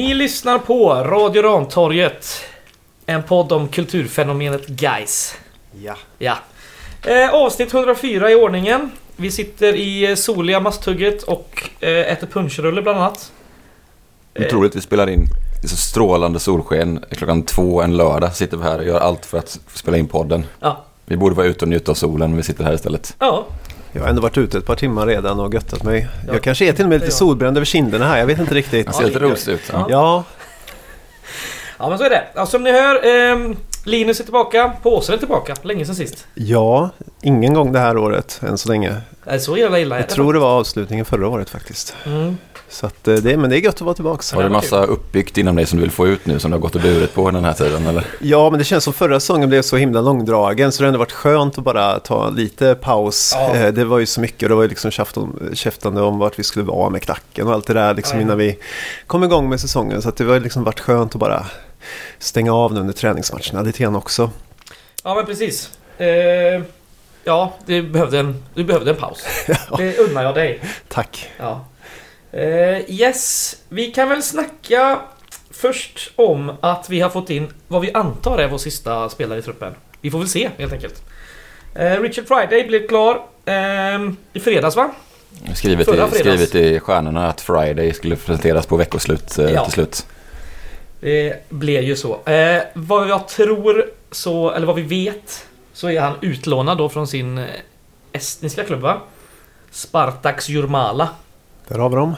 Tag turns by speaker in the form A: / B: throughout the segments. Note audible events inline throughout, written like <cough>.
A: Ni lyssnar på Radio Rantorget. En podd om kulturfenomenet Guys.
B: Ja.
A: Ja. Eh, avsnitt 104 i ordningen. Vi sitter i eh, soliga Masthugget och eh, äter punschrulle bland annat. Eh,
C: Otroligt, vi spelar in i så strålande solsken klockan två en lördag. Sitter vi här och gör allt för att spela in podden.
A: Ja.
C: Vi borde vara ute och njuta av solen, men vi sitter här istället.
A: Ja.
B: Jag har ändå varit ute ett par timmar redan och göttat mig.
A: Ja.
B: Jag kanske är till och med lite solbränd över kinderna här, jag vet inte riktigt.
C: Han ser lite
A: det är
C: rosig ut.
A: Ja.
B: Ja,
A: Ja men så är det. Ja, som ni hör, ehm, Linus är tillbaka. Påsen är tillbaka. Länge sedan sist.
B: ja, ingen gång det här året än så länge.
A: Nej, så jävla illa är
B: Jag
A: det.
B: tror det var avslutningen förra året faktiskt.
A: Mm.
B: Så att eh, det, men det är gött att vara tillbaka.
C: Har du massa uppbyggt inom dig som du vill få ut nu som du har gått och burit på den här tiden eller?
B: Ja, men det känns som förra säsongen blev så himla långdragen så det har ändå varit skönt att bara ta lite paus.
A: Ja.
B: Eh, Det var ju så mycket, det var ju liksom käft om, käftande om vart vi skulle vara med knacken och allt det där liksom
A: Ja.
B: innan vi kom igång med säsongen. Så att det har liksom varit skönt att bara stänga av nu under träningsmatcherna lite grann också.
A: Ja men precis. Eh, ja, du behövde en, du behövde en paus. <laughs> Det unnar jag dig.
B: Tack.
A: Ja. Eh, yes, vi kan väl snacka först om att vi har fått in vad vi antar är vår sista spelare i truppen. Vi får väl se helt enkelt. Eh, Richard Friday blev klar eh, i fredags va?
C: Skrivit
A: Förra
C: i,
A: fredags.
C: i stjärnorna att Friday skulle presenteras på veckoslut eh,
A: Ja.
C: till slut.
A: Det blev ju så. Eh, vad jag tror så, eller vad vi vet, så är han utlånad då från sin estniska klubb va? Spartaks Jurmala.
B: Där har vi dem.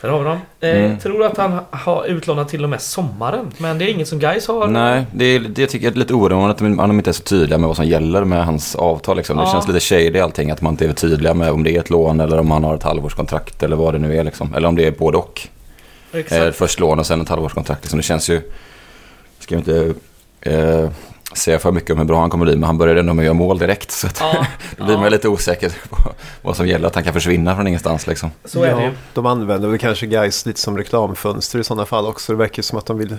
A: Där har vi dem. Eh,
C: Mm.
A: Tror att han har utlånat till och med sommaren. Men det är inget som Guys har.
C: Nej, det, är, det tycker jag är lite oroande att de inte är så tydliga med vad som gäller med hans avtal. Liksom. Det
A: Ja.
C: känns lite shady allting, att man inte är tydliga med om det är ett lån eller om han har ett halvårskontrakt eller vad det nu är. Liksom. Eller om det är både och.
A: Exakt.
C: Eh, först lån och sen ett halvårskontrakt. Liksom. Det känns ju... Ska inte eh, säga för mycket om hur bra han kommer bli, men han började ändå med att göra mål direkt. Så att,
A: Ja, <laughs>
C: då blir
A: ja,
C: man lite osäker på vad som gäller, att han kan försvinna från ingenstans. Liksom.
A: så är det.
B: De använder väl kanske guys lite som reklamfönster i sådana fall också. Det verkar som att de vill,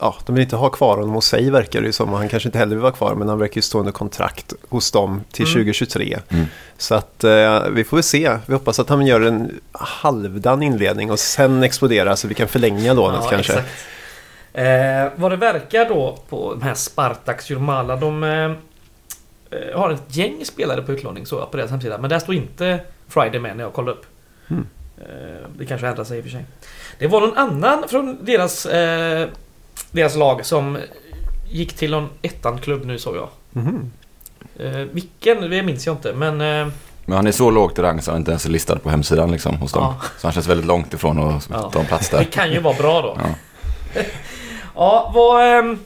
B: ja, de vill inte ha kvar honom hos sig verkar det ju som. Han kanske inte heller vill vara kvar men han verkar ju stå under kontrakt hos dem till
A: Mm.
B: 2023.
C: Mm.
B: Så att eh, vi får väl se. Vi hoppas att han gör en halvdan inledning och sen exploderar så vi kan förlänga lånet kanske.
A: Exakt. Eh, vad det verkar då på de här Spartaks Jurmala. De eh, eh, har ett gäng spelare på utlåning så på deras hemsida. Men där står inte Friday med när jag kollade upp.
B: Mm.
A: Eh, det kanske ändrar sig i och för sig. Det var någon annan från deras, eh, deras lag som gick till någon ettan-klubb nu såg jag.
B: Mhm.
A: Eh, vilken, det minns jag inte men... Eh,
C: Men han är så lågt i rang så han inte ens är listad på hemsidan liksom, hos dem.
A: Ja.
C: Så han känns väldigt långt ifrån att
A: Ja.
C: ta en plats
A: det
C: där.
A: kan ju vara bra då.
C: Ja. <laughs>
A: Ja, vad... ehm,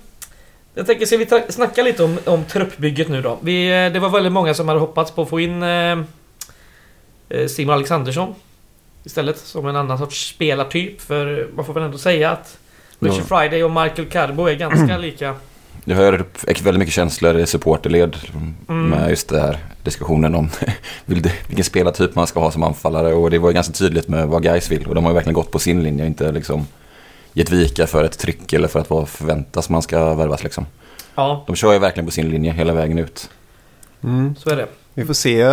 A: jag tänker, ska vi snacka lite om, om truppbygget nu då? Vi, eh, det var väldigt många som hade hoppats på att få in eh, eh, Simon Alexandersson istället som en annan sorts spelartyp. För man får väl ändå säga att Richard
C: Ja.
A: Friday och Michael Carbo är ganska <clears throat> lika.
C: Ju upp väldigt mycket känslor i supporterled
A: Mm.
C: med just det här diskussionen om <laughs> vil- vilken spelartyp man ska ha som anfallare. Och det var ju ganska tydligt med vad guys vill. Och de har ju verkligen gått på sin linje inte liksom gett vika för ett tryck eller för att vad förväntas man ska värvas liksom.
A: Ja,
C: De kör ju verkligen på sin linje hela vägen ut.
B: Mm.
A: så är det.
B: Vi får se,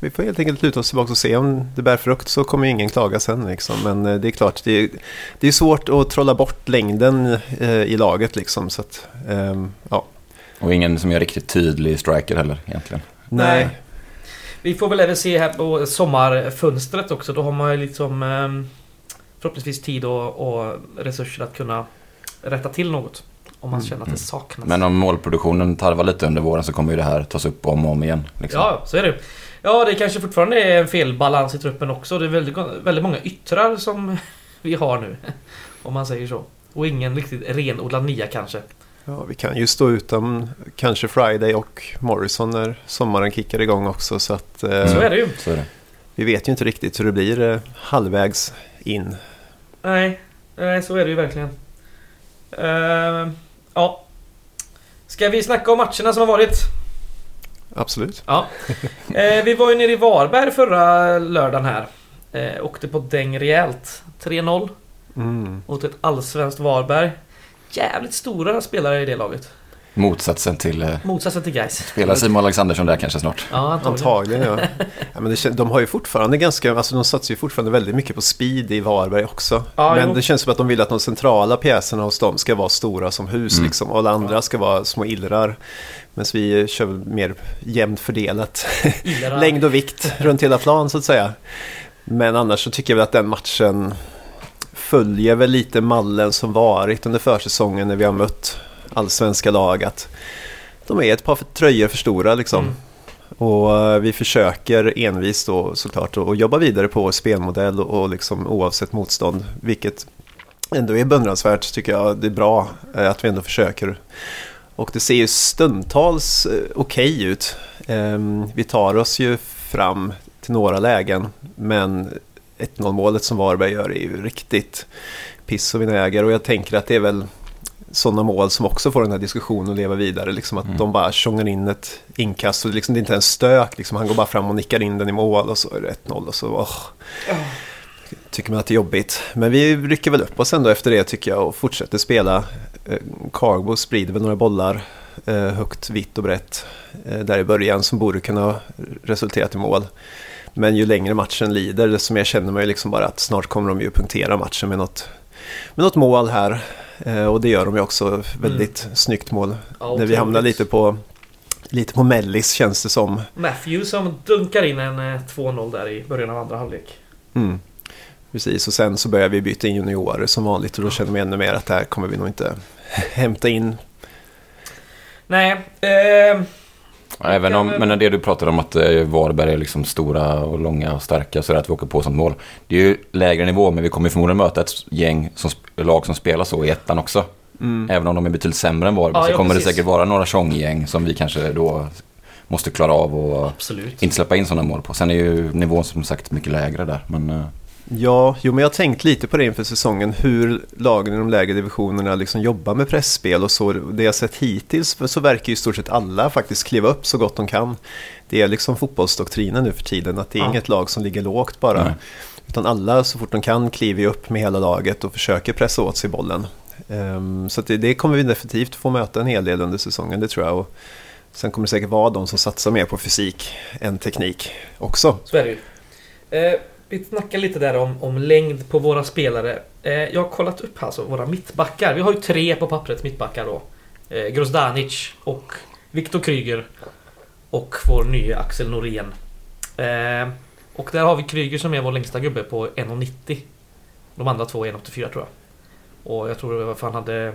B: vi får helt enkelt luta oss tillbaka och se om det bär frukt så kommer ingen klaga sen liksom. Men eh, det är klart, det är, det är svårt att trolla bort längden eh, i laget liksom. Så att, ehm, ja.
C: Och ingen som är riktigt tydlig striker heller egentligen.
B: Nej.
A: Vi får väl även se här på sommarfönstret också. Då har man ju liksom ehm, förhoppningsvis tid och, och resurser att kunna rätta till något. Om man
B: Mm.
A: känner att det saknas.
C: Men om målproduktionen tarvar lite under våren så kommer ju det här tas upp om och om igen. Liksom.
A: Ja, så är det. Ja, det kanske fortfarande är en felbalans i truppen också. Det är väldigt, väldigt många yttrar som <laughs> vi har nu. Om man säger så. Och ingen riktigt renodlad nia kanske.
B: Ja, vi kan ju stå utan kanske Friday och Morrison när sommaren kickar igång också. Så att eh,
A: Så är det ju.
C: Så är det.
B: vi vet ju inte riktigt hur det blir eh, halvvägs in.
A: Nej, nej så är det ju verkligen. Ehm, ja. Ska vi snacka om matcherna som har varit?
B: Absolut.
A: Ja. <laughs> Eh, vi var ju nere i Varberg förra lördagen här. Eh, åkte på däng rejält. 3-0
B: Mm.
A: mot ett allsvenskt Varberg. Jävligt stora spelare i det laget.
C: Motsatsen till... eh,
A: Motsatsen till guys.
C: Spelar Simon Alexandersson där kanske snart?
A: Ja, antagligen.
B: Antagligen ja. ja men det, de har ju fortfarande ganska, alltså de satsar ju fortfarande väldigt mycket på speed i Varberg också.
A: Ja,
B: men
A: jo.
B: det känns som att de vill att de centrala pjäserna hos dem ska vara stora som hus
C: Mm.
B: liksom. Och alla andra ska vara små illrar. Medan vi kör mer jämnt fördelat. <laughs> Längd och vikt runt hela plan så att säga. Men annars så tycker jag väl att den matchen följer väl lite mallen som varit under försäsongen när vi har mött allsvenska lag. Att de är ett par tröjor för stora liksom.
A: Mm.
B: Och eh, vi försöker envist då såklart att jobba vidare på spelmodell och, och liksom oavsett motstånd. Vilket ändå är beundransvärt tycker jag. Det är bra eh, att vi ändå försöker. Och det ser ju stundtals eh, okej ut. Ehm, Vi tar oss ju fram till några lägen. Men 1-0 målet som Varberg gör är ju riktigt piss och vinäger. Och jag tänker att det är väl sådana mål som också får den här diskussionen att leva vidare. Liksom att
C: Mm.
B: de bara tjongar in ett inkast och det, liksom, det är inte en stök. Liksom, han går bara fram och nickar in den i mål och så är det 1-0 och så åh, tycker man att det är jobbigt. Men vi rycker väl upp oss ändå efter det tycker jag och fortsätter spela. Eh, Cargo sprider väl några bollar eh, högt, vitt och brett eh, där i början som borde kunna ha resulterat i mål. Men ju längre matchen lider desto mer känner man ju liksom bara att snart kommer de ju punktera matchen med något, med något mål här. Eh, och det gör de ju också, väldigt snyggt mål.
A: Ja,
B: När vi hamnar lite på, lite på mellis känns det som.
A: Matthew som dunkar in en eh, 2-0 där i början av andra halvlek.
B: Mm. Precis, och sen så börjar vi byta in juniorer som vanligt och då känner vi ännu mer att det här kommer vi nog inte <laughs> hämta in.
A: Nej, eh,
C: Även om, men det du pratade om att eh, Varberg är liksom stora och långa och starka så är det att vi åker på sånt mål. Det är ju lägre nivå men vi kommer förmodligen möta ett gäng som, lag som spelar så i ettan också. Även om de är betydligt sämre än Varberg
A: Ja,
C: så
A: ja,
C: kommer
A: precis.
C: det säkert vara några tjonggäng som vi kanske då måste klara av och
A: absolut.
C: inte släppa in sådana mål på. Sen är ju nivån som sagt mycket lägre där. Men eh,
B: Ja, jo, men jag har tänkt lite på det inför säsongen, hur lagen i de lägre divisionerna liksom jobbar med pressspel och så. Det jag sett hittills så verkar ju i stort sett alla faktiskt kliva upp så gott de kan. Det är liksom fotbollsdoktrinen nu för tiden, att det är
A: Ja.
B: inget lag som ligger lågt bara.
C: Nej.
B: Utan alla så fort de kan kliver upp med hela laget och försöker pressa åt sig bollen. Ehm, så att det, det kommer vi definitivt få möta en hel del under säsongen, det tror jag. Och sen kommer det säkert vara de som satsar mer på fysik än teknik också.
A: Så är det ju. Eh, vi snackar lite där om, om längd på våra spelare. Eh, jag har kollat upp alltså våra mittbackar. Vi har ju tre på pappret mittbackar då. Eh, Grozdanic och Viktor Kryger. Och vår nya Axel Norén. Eh, och där har vi Kryger som är vår längsta gubbe på 1,90. De andra två är 1,84 tror jag. Och jag tror att han hade...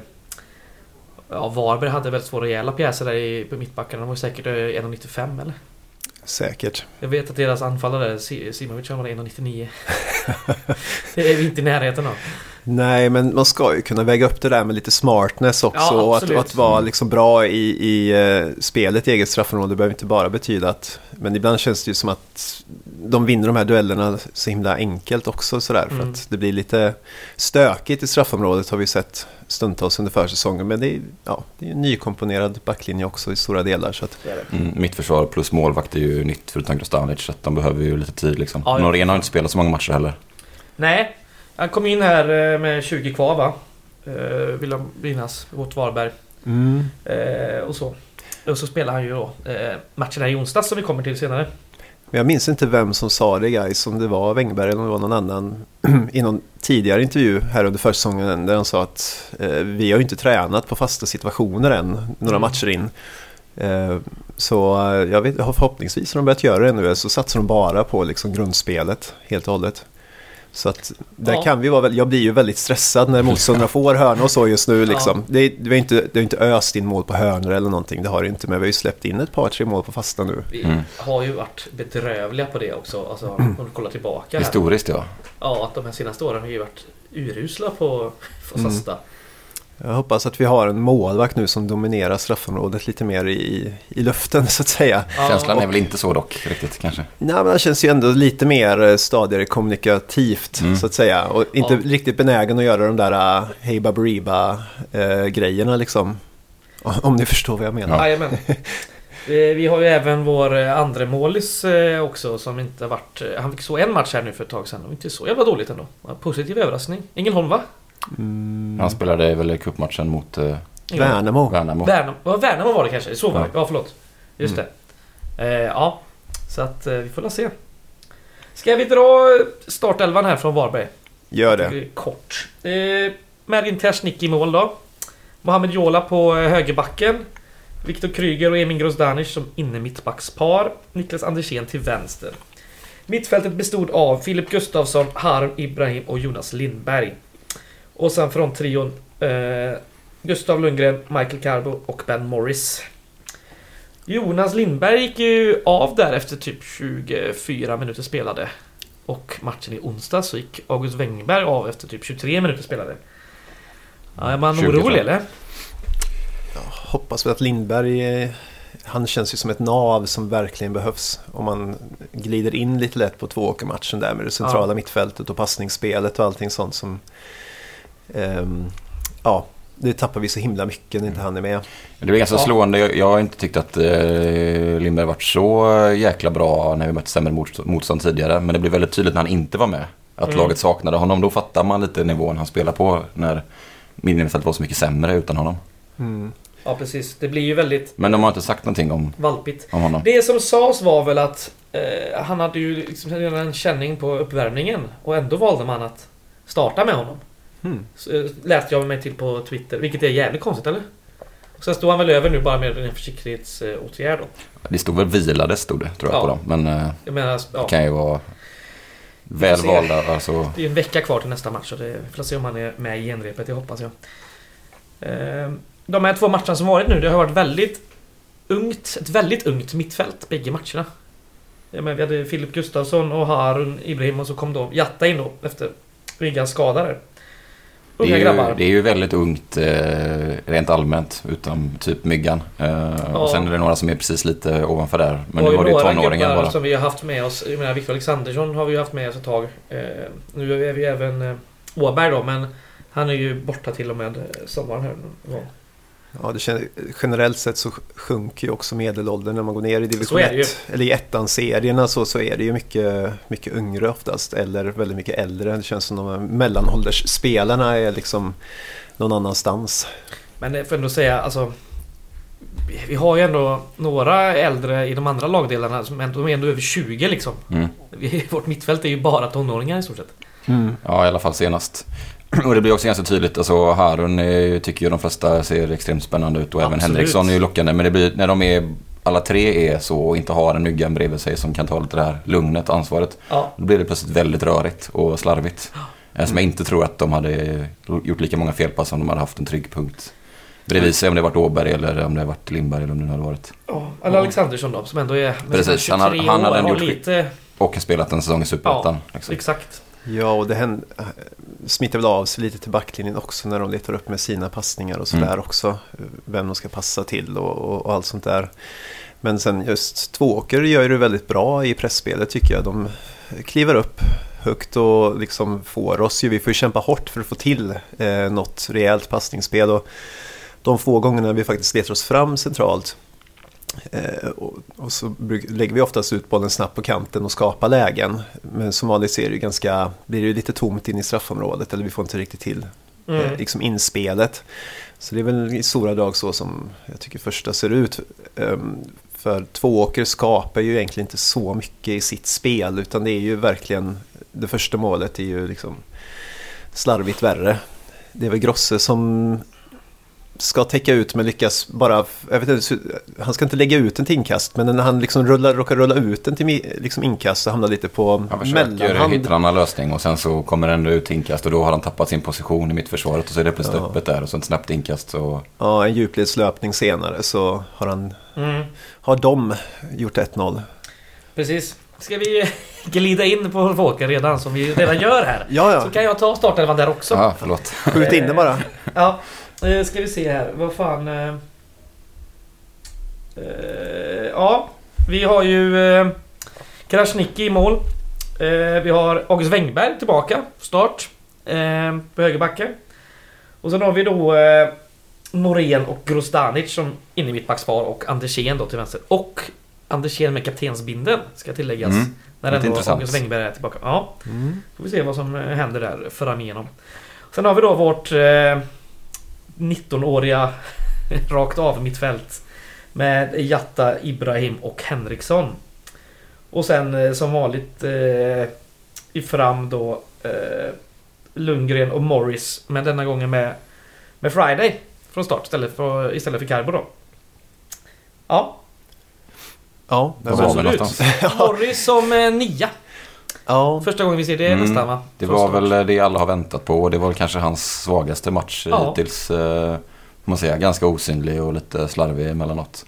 A: Ja, Varberg hade väldigt svåra rejäla pjäser där i, på mittbackarna. De var säkert eh, 1,95 eller?
B: Säkert.
A: Jag vet att deras anfallare, Simovic, han var 1,99. <laughs> det är vi inte i närheten av.
B: Nej, men man ska ju kunna väga upp det där med lite smartness också.
A: Ja,
B: och att, och att vara liksom bra i, i eh, spelet i eget straffområde behöver inte bara betyda att... Men ibland känns det ju som att de vinner de här duellerna så himla enkelt också sådär. För
A: Mm.
B: att det blir lite stökigt i straffområdet har vi sett stundtals under försäsongen. Men det är, ja, det är en nykomponerad backlinje också i stora delar. Så att,
C: mm, mitt försvar plus målvakt är ju nytt förutom Grostanic så att de behöver ju lite tid liksom.
A: Ja.
C: Norén har inte spelat så många matcher heller.
A: Nej, han kom in här eh, med 20 kvar va? Eh, vill jag minnas, mot Varberg. Eh, och så. Och så spelar han ju då matchen här i onsdags som vi kommer till senare.
B: Jag minns inte vem som sa det guys, om det var Wängberg eller om det var någon annan <clears throat> i någon tidigare intervju här under försäsongen där han sa att eh, vi har ju inte tränat på fasta situationer än, några
A: Mm.
B: matcher in. Eh, så jag vet, förhoppningsvis har de börjat göra det nu, så satsar de bara på liksom grundspelet helt och hållet. Så att där
A: Ja.
B: kan vi vara jag blir ju väldigt stressad när motståndarna <laughs> får hörnor och så just nu liksom. Det, det, är inte, det är inte öst in mål på hörnor eller någonting, det har det inte, men vi har ju släppt in ett par, tre mål på fasta nu.
A: Vi
C: Mm.
A: har ju varit bedrövliga på det också. Alltså, om du kollar tillbaka här.
C: Historiskt ja.
A: Ja, att de här senaste åren har ju varit urusla på, på
B: Mm. Jag hoppas att vi har en målvakt nu som dominerar straffområdet lite mer i, i luften så att säga.
C: Känslan är
B: och-
C: väl inte så dock riktigt kanske.
B: Nej, men han känns ju ändå lite mer eh, stadigare kommunikativt
C: Mm.
B: så att säga. Och inte
A: Ja.
B: riktigt benägen att göra de där uh, Hey Baberiba uh, grejerna liksom. Om ni förstår vad jag menar.
C: Ja. <laughs>
A: Eh, Vi har ju även vår eh, andre målis eh, också som inte har varit... eh, Han fick så en match här nu för ett tag sedan och inte så jävla dåligt ändå. Positiv överraskning. Ängelholm va?
B: Mm.
C: Han spelade väl i cupmatchen mot eh.
B: Värnamo.
C: Värnamo.
A: Värnamo, ja, Värnamo var det kanske, så var
C: Ja.
A: det. Ja, förlåt. Just det. Eh, ja, så att eh, vi får la se. Ska vi dra startelvan här från Varberg?
B: Gör det.
A: Kort. Eh, Mergin Tersnick i mål då. Mohamed Jola på eh, högerbacken. Viktor Kryger och Emin Grozdanic som inne mittbackspar. Niklas Andersén till vänster. Mittfältet bestod av Filip Gustafsson, Harm Ibrahim och Jonas Lindberg. Och sen från trion eh, Gustav Lundgren, Michael Carbo och Ben Morris. Jonas Lindberg gick ju av där efter typ 24 minuter spelade. Och matchen i onsdag så gick August Wengberg av efter typ 23 minuter spelade. Ja, är man
C: 20
A: orolig
C: tror jag.
A: eller?
B: Hoppas väl att Lindberg, eh, han känns ju som ett nav som verkligen behövs. Om man glider in lite lätt på tvååkermatchen där med det centrala
A: Ja.
B: mittfältet och passningsspelet och allting sånt som... ehm, ja, det tappar vi så himla mycket när inte han är med.
C: Det var ganska
A: Ja.
C: slående. Jag, jag har inte tyckt att eh, Lindberg varit så jäkla bra när vi mött sämre mot, motstånd tidigare. Men det blev väldigt tydligt när han inte var med. Att
A: Mm.
C: laget saknade honom. Då fattar man lite nivån han spelar på när mittfältet var så mycket sämre utan honom.
B: Mm.
A: Ja precis, det blir ju väldigt
C: Men de har inte sagt någonting om,
A: valpigt.
C: om honom.
A: Det som sades var väl att eh, han hade ju liksom en känning på uppvärmningen och ändå valde man att starta med honom.
B: Mm.
A: Så, eh, läste jag mig till på Twitter, vilket är jävligt konstigt eller? Och sen står han väl över nu bara med en försiktighetsåtgärd då.
C: Det stod väl vilades stod det tror jag
A: Ja.
C: på dem. Men eh,
A: Jag menar, ja,
C: det kan ju vara väl valda. Alltså,
A: det är ju en vecka kvar till nästa match och det, vi får se om han är med i genrepet, det hoppas jag. Eh, de här två matcherna som varit nu, det har varit väldigt ungt, ett väldigt ungt mittfält, bägge matcherna. Ja, men vi hade Filip Gustafsson och Harun Ibrahim och så kom då Jatta in då efter Riggas skada där.
C: Det,
A: Unga
C: är
A: grabbar.
C: ju, det är ju väldigt ungt eh, rent allmänt. Utom typ Myggan. Eh, Och sen är det några som är precis lite ovanför där. Men nu var det ju tonåringar bara.
A: som vi har haft med oss. Jag menar Victor Alexandersson har vi ju haft med oss ett tag. Eh, nu är vi även eh, Åberg då men han är ju borta till och med sommaren här. Ja.
B: Ja, det känns, generellt sett så sjunker ju också medelåldern när man går ner i division
A: är det ju.
B: 1. Eller i ettan-serierna så, så är det ju mycket, mycket yngre oftast. Eller väldigt mycket äldre. Det känns som de mellanåldersspelarna är liksom någon annanstans.
A: Men det får ändå säga alltså vi- har ju ändå några äldre i de andra lagdelarna som ändå, de är ändå över 20 liksom.
C: Mm. <laughs>
A: Vårt mittfält är ju bara tonåringar i stort sett.
C: Ja, i alla fall senast. <clears throat> Och det blir också ganska tydligt. Alltså Harun är, tycker ju de flesta ser extremt spännande ut och även
A: Absolut.
C: Henriksson är ju lockande. Men det blir, när de är, alla tre är så och inte har en myggan bredvid sig som kan ta lite det här lugnet och ansvaret.
A: Ja,
C: Då blir det plötsligt väldigt rörigt och slarvigt. Eh, Som jag inte tror att de hade gjort lika många felpass om de hade haft en trygg punkt bredvid sig. Om det varit Åberg eller om det varit Lindberg eller om det nu hade varit.
A: ja. Eller Alexandersson då som ändå är med
C: Precis,
A: sina
C: han
A: 23
C: hade- han hade
A: år. Har
C: gjort-
A: lite...
C: Och spelat en säsong i Superettan. liksom.
A: Exakt.
B: Ja, och det händer, smittar väl av sig lite till backlinjen också när de letar upp med sina passningar och sådär
C: Mm.
B: också. Vem de ska passa till och, och, och allt sånt där. Men sen just Tvååker gör ju det väldigt bra i pressspelet tycker jag. De kliver upp högt och liksom får oss ju. Vi får kämpa hårt för att få till eh, något rejält passningsspel. Och de få gångerna vi faktiskt letar oss fram centralt och, och så lägger vi oftast ut bollen snabbt på kanten och skapar lägen. Men som vanligt så är det ganska, blir det lite tomt in i straffområdet eller vi får inte riktigt till
A: Mm.
B: eh, liksom inspelet. Så det är väl i stora drag så som jag tycker första ser ut. Ehm, för Tvååker skapar ju egentligen inte så mycket i sitt spel utan det är ju verkligen det första målet är ju liksom slarvigt värre. Det är väl Grosse som ska täcka ut men lyckas bara, jag vet inte, han ska inte lägga ut en till inkast men när han liksom rullar, råkar rulla ut den till liksom inkast så hamnar lite på
C: Han försöker
B: mellanhand.
C: hitta en annan lösning och sen så kommer ändå ut inkast och då har han tappat sin position i mittförsvaret och så är det plötsligt
B: Ja.
C: öppet där och så ett snabbt inkast så...
B: Ja, en djupledslöpning senare så har, han,
A: Mm.
B: har de gjort 1-0.
A: Precis. Ska vi <laughs> glida in på Fåker redan som vi redan gör här?
B: Ja, ja.
A: Så kan jag ta startelvan där också.
C: Ja, förlåt.
B: Skjut in det bara. <laughs>
A: Ja, eh, ska vi se här. Vad fan... Eh, eh, ja, vi har ju eh, Krasniqi i mål. Eh, vi har August Wengberg tillbaka. Start. Eh, på högerbacken. Och sen har vi då eh, Norén och Grostanic som inne i mittbackspar och Andersén då till vänster. Och Andersén med kaptensbinden ska tilläggas.
C: Mm.
A: När ändå. August Wengberg är tillbaka. Ja.
B: Mm.
A: Får vi se vad som händer där framigenom. Sen har vi då vårt... Eh, 19-åriga <laughs> rakt av mittfält. Med Jatta, Ibrahim och Henriksson. Och sen eh, som vanligt eh, i fram då eh, Lundgren och Morris. Men denna gången med, med Friday från start istället för, istället för Carbo då. Ja,
B: Ja,
C: Vad var vi någonstans?
A: Morris som eh, nia.
B: Ja.
A: Första gången vi ser det
C: Mm.
A: nästan va?
C: Det var väl det alla har väntat på och det var väl kanske hans svagaste match
A: Ja.
C: hittills. Eh, man säga. Ganska osynlig och lite slarvig emellanåt.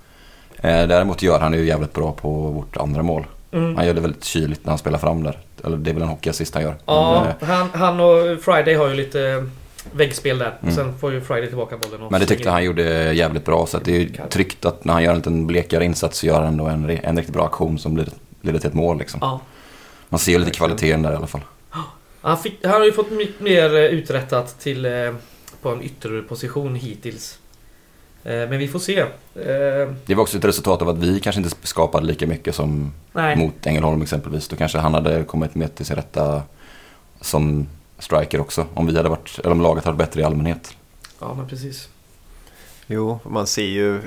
C: Eh, däremot gör han ju jävligt bra på vårt andra mål.
A: Mm.
C: Han gör det väldigt kyligt när han spelar fram där. Eller det är väl en hockeyassist han gör.
A: Ja,
C: Men, eh,
A: han, han och Friday har ju lite väggspel där.
C: Mm.
A: Sen får ju Friday tillbaka bollen
C: men det tyckte han gjorde jävligt bra. Så det är ju tryggt att när han gör en liten blekare insats så gör han ändå en, en riktigt bra aktion som blir, leder till ett mål. Liksom.
A: Ja.
C: Man ser ju lite kvaliteten där i alla fall.
A: Han, fick, han har ju fått mycket mer eh, uträttat till eh, på en yttre position hittills. Eh, Men vi får se.
C: Det var också ett resultat av att vi kanske inte skapade lika mycket som
A: Nej.
C: mot Ängelholm exempelvis. Då kanske han hade kommit med till sin rätta som striker också. Om vi hade varit, eller om laget hade varit bättre i allmänhet.
A: Ja, men precis.
B: Jo, man ser ju...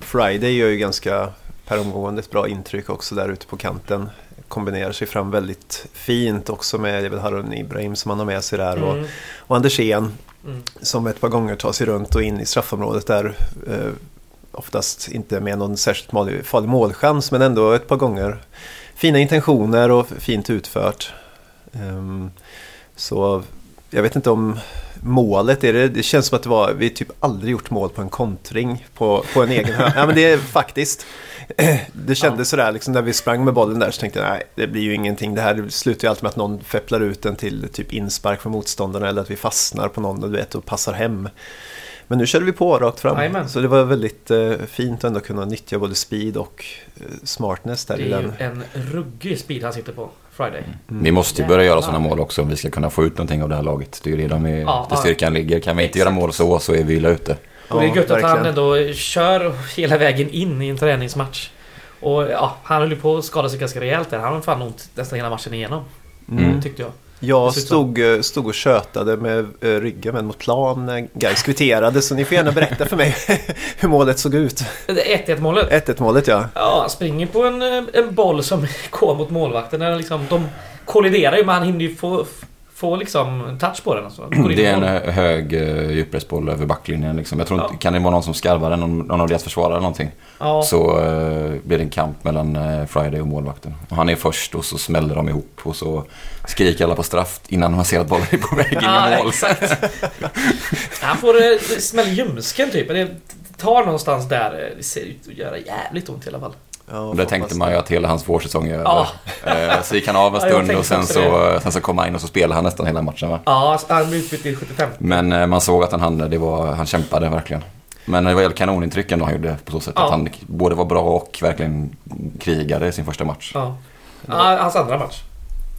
B: Friday gör ju ganska per omgående ett bra intryck också där ute på kanten. Kombinerar sig fram väldigt fint också med väl Harun Ibrahim som han har med sig där. Och,
A: Mm.
B: och Andersén
A: Mm.
B: som ett par gånger tar sig runt och in i straffområdet där. Eh, oftast inte med någon särskilt farlig, målchans men ändå ett par gånger. Fina intentioner och fint utfört. Ehm, så jag vet inte om målet är det. Det känns som att det var, vi typ aldrig gjort mål på en kontring på, på en egen hö. Ja men det är faktiskt. <clears throat> Det kändes sådär liksom när vi sprang med bollen där så tänkte jag nej det blir ju ingenting. Det här slutar ju alltid med att någon fepplar ut den till typ inspark för motståndarna eller att vi fastnar på någon och, du vet, och passar hem. Men nu körde vi på rakt fram.
A: Jajamän.
B: Så det var väldigt eh, fint att ändå kunna nyttja både speed och eh, smartness där
A: Det
B: i
A: är ju en ruggig speed han sitter på. Friday.
C: Vi måste ju börja göra sådana mål också om vi ska kunna få ut någonting av det här laget. Det är ju redan med
A: Ja,
C: där
A: ja.
C: styrkan ligger. Kan vi inte
A: Exakt.
C: göra mål så, så är vi illa ute.
A: Och det är gött att han ändå kör hela vägen in i en träningsmatch. Och ja, han höll ju på att skada sig ganska rejält där. Han har fan ont nästan hela matchen igenom.
B: Mm.
A: Tyckte jag.
B: Jag stod, eh, stod och tjötade med eh, ryggen mot plan när Gais kvitterade så ni får gärna berätta för mig <laughs> hur målet såg ut.
A: Det 1-1 målet.
B: 1-1 målet ja.
A: Ja, han springer på en, eh, en boll som <laughs> går mot målvakten. Liksom, de kolliderar ju men han hinner ju få, få liksom touch på den. Alltså.
C: Det är en eh, hög uh, djupledsboll över backlinjen. Liksom. Jag tror inte,
A: Ja.
C: kan det vara någon som skarvar den, någon, någon av deras försvarare eller någonting.
A: Ja,
C: Så eh, blir det en kamp mellan eh, Friday och målvakten. Och han är först och så smäller de ihop och så skriker alla på straff innan man ser att bollen är på väg in i mål. <laughs>
A: Han får eh, smäll ljumsken typ. Det tar någonstans där. eh, Det ser ut att göra jävligt ont i alla fall.
B: Ja
C: Och där tänkte man ju att hela hans vårsäsong är över.
A: Ja.
C: Eh, Så gick han av en <laughs>
A: Ja,
C: stund
A: tänkte
C: och sen så, sen så kom han in och så spelade han nästan hela matchen va?
A: Ja, han blev utbytt i 75.
C: Men eh, man såg att han, hann, det var, han kämpade verkligen. Men det var ett kanonintryck ändå han gjorde på så sätt.
A: Ja.
C: Att han både var bra och verkligen krigade i sin första match.
A: Ja. ja. Hans andra match.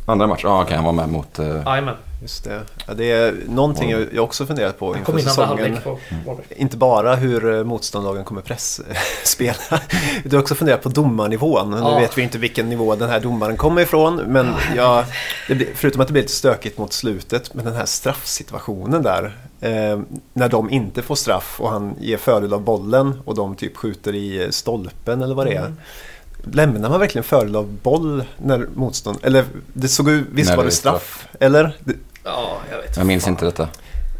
C: Andra match, ja okej han var med mot... eh,
A: Jajamän.
B: Just det. Ja, det är någonting jag jag också funderat på inför säsongen.
A: på Varberg.
B: Inte bara hur eh, motståndarlagen kommer pressspela. <laughs> Du har också funderat på domarnivån. Nu
A: Ja.
B: vet vi inte vilken nivå den här domaren kommer ifrån. Men ja, det blir, förutom att det blir lite stökigt mot slutet. Men den här straffsituationen där. Eh, när de inte får straff och han ger fördel av bollen. Och de typ skjuter i eh, stolpen eller vad det är.
A: Mm.
B: Lämnar man verkligen fördel av boll när motstånd... Eller det såg ut... Visst
C: När
B: var
C: det
B: straff? Eller? Det,
A: Ja, jag vet.
C: Jag minns
A: Fan.
C: inte detta.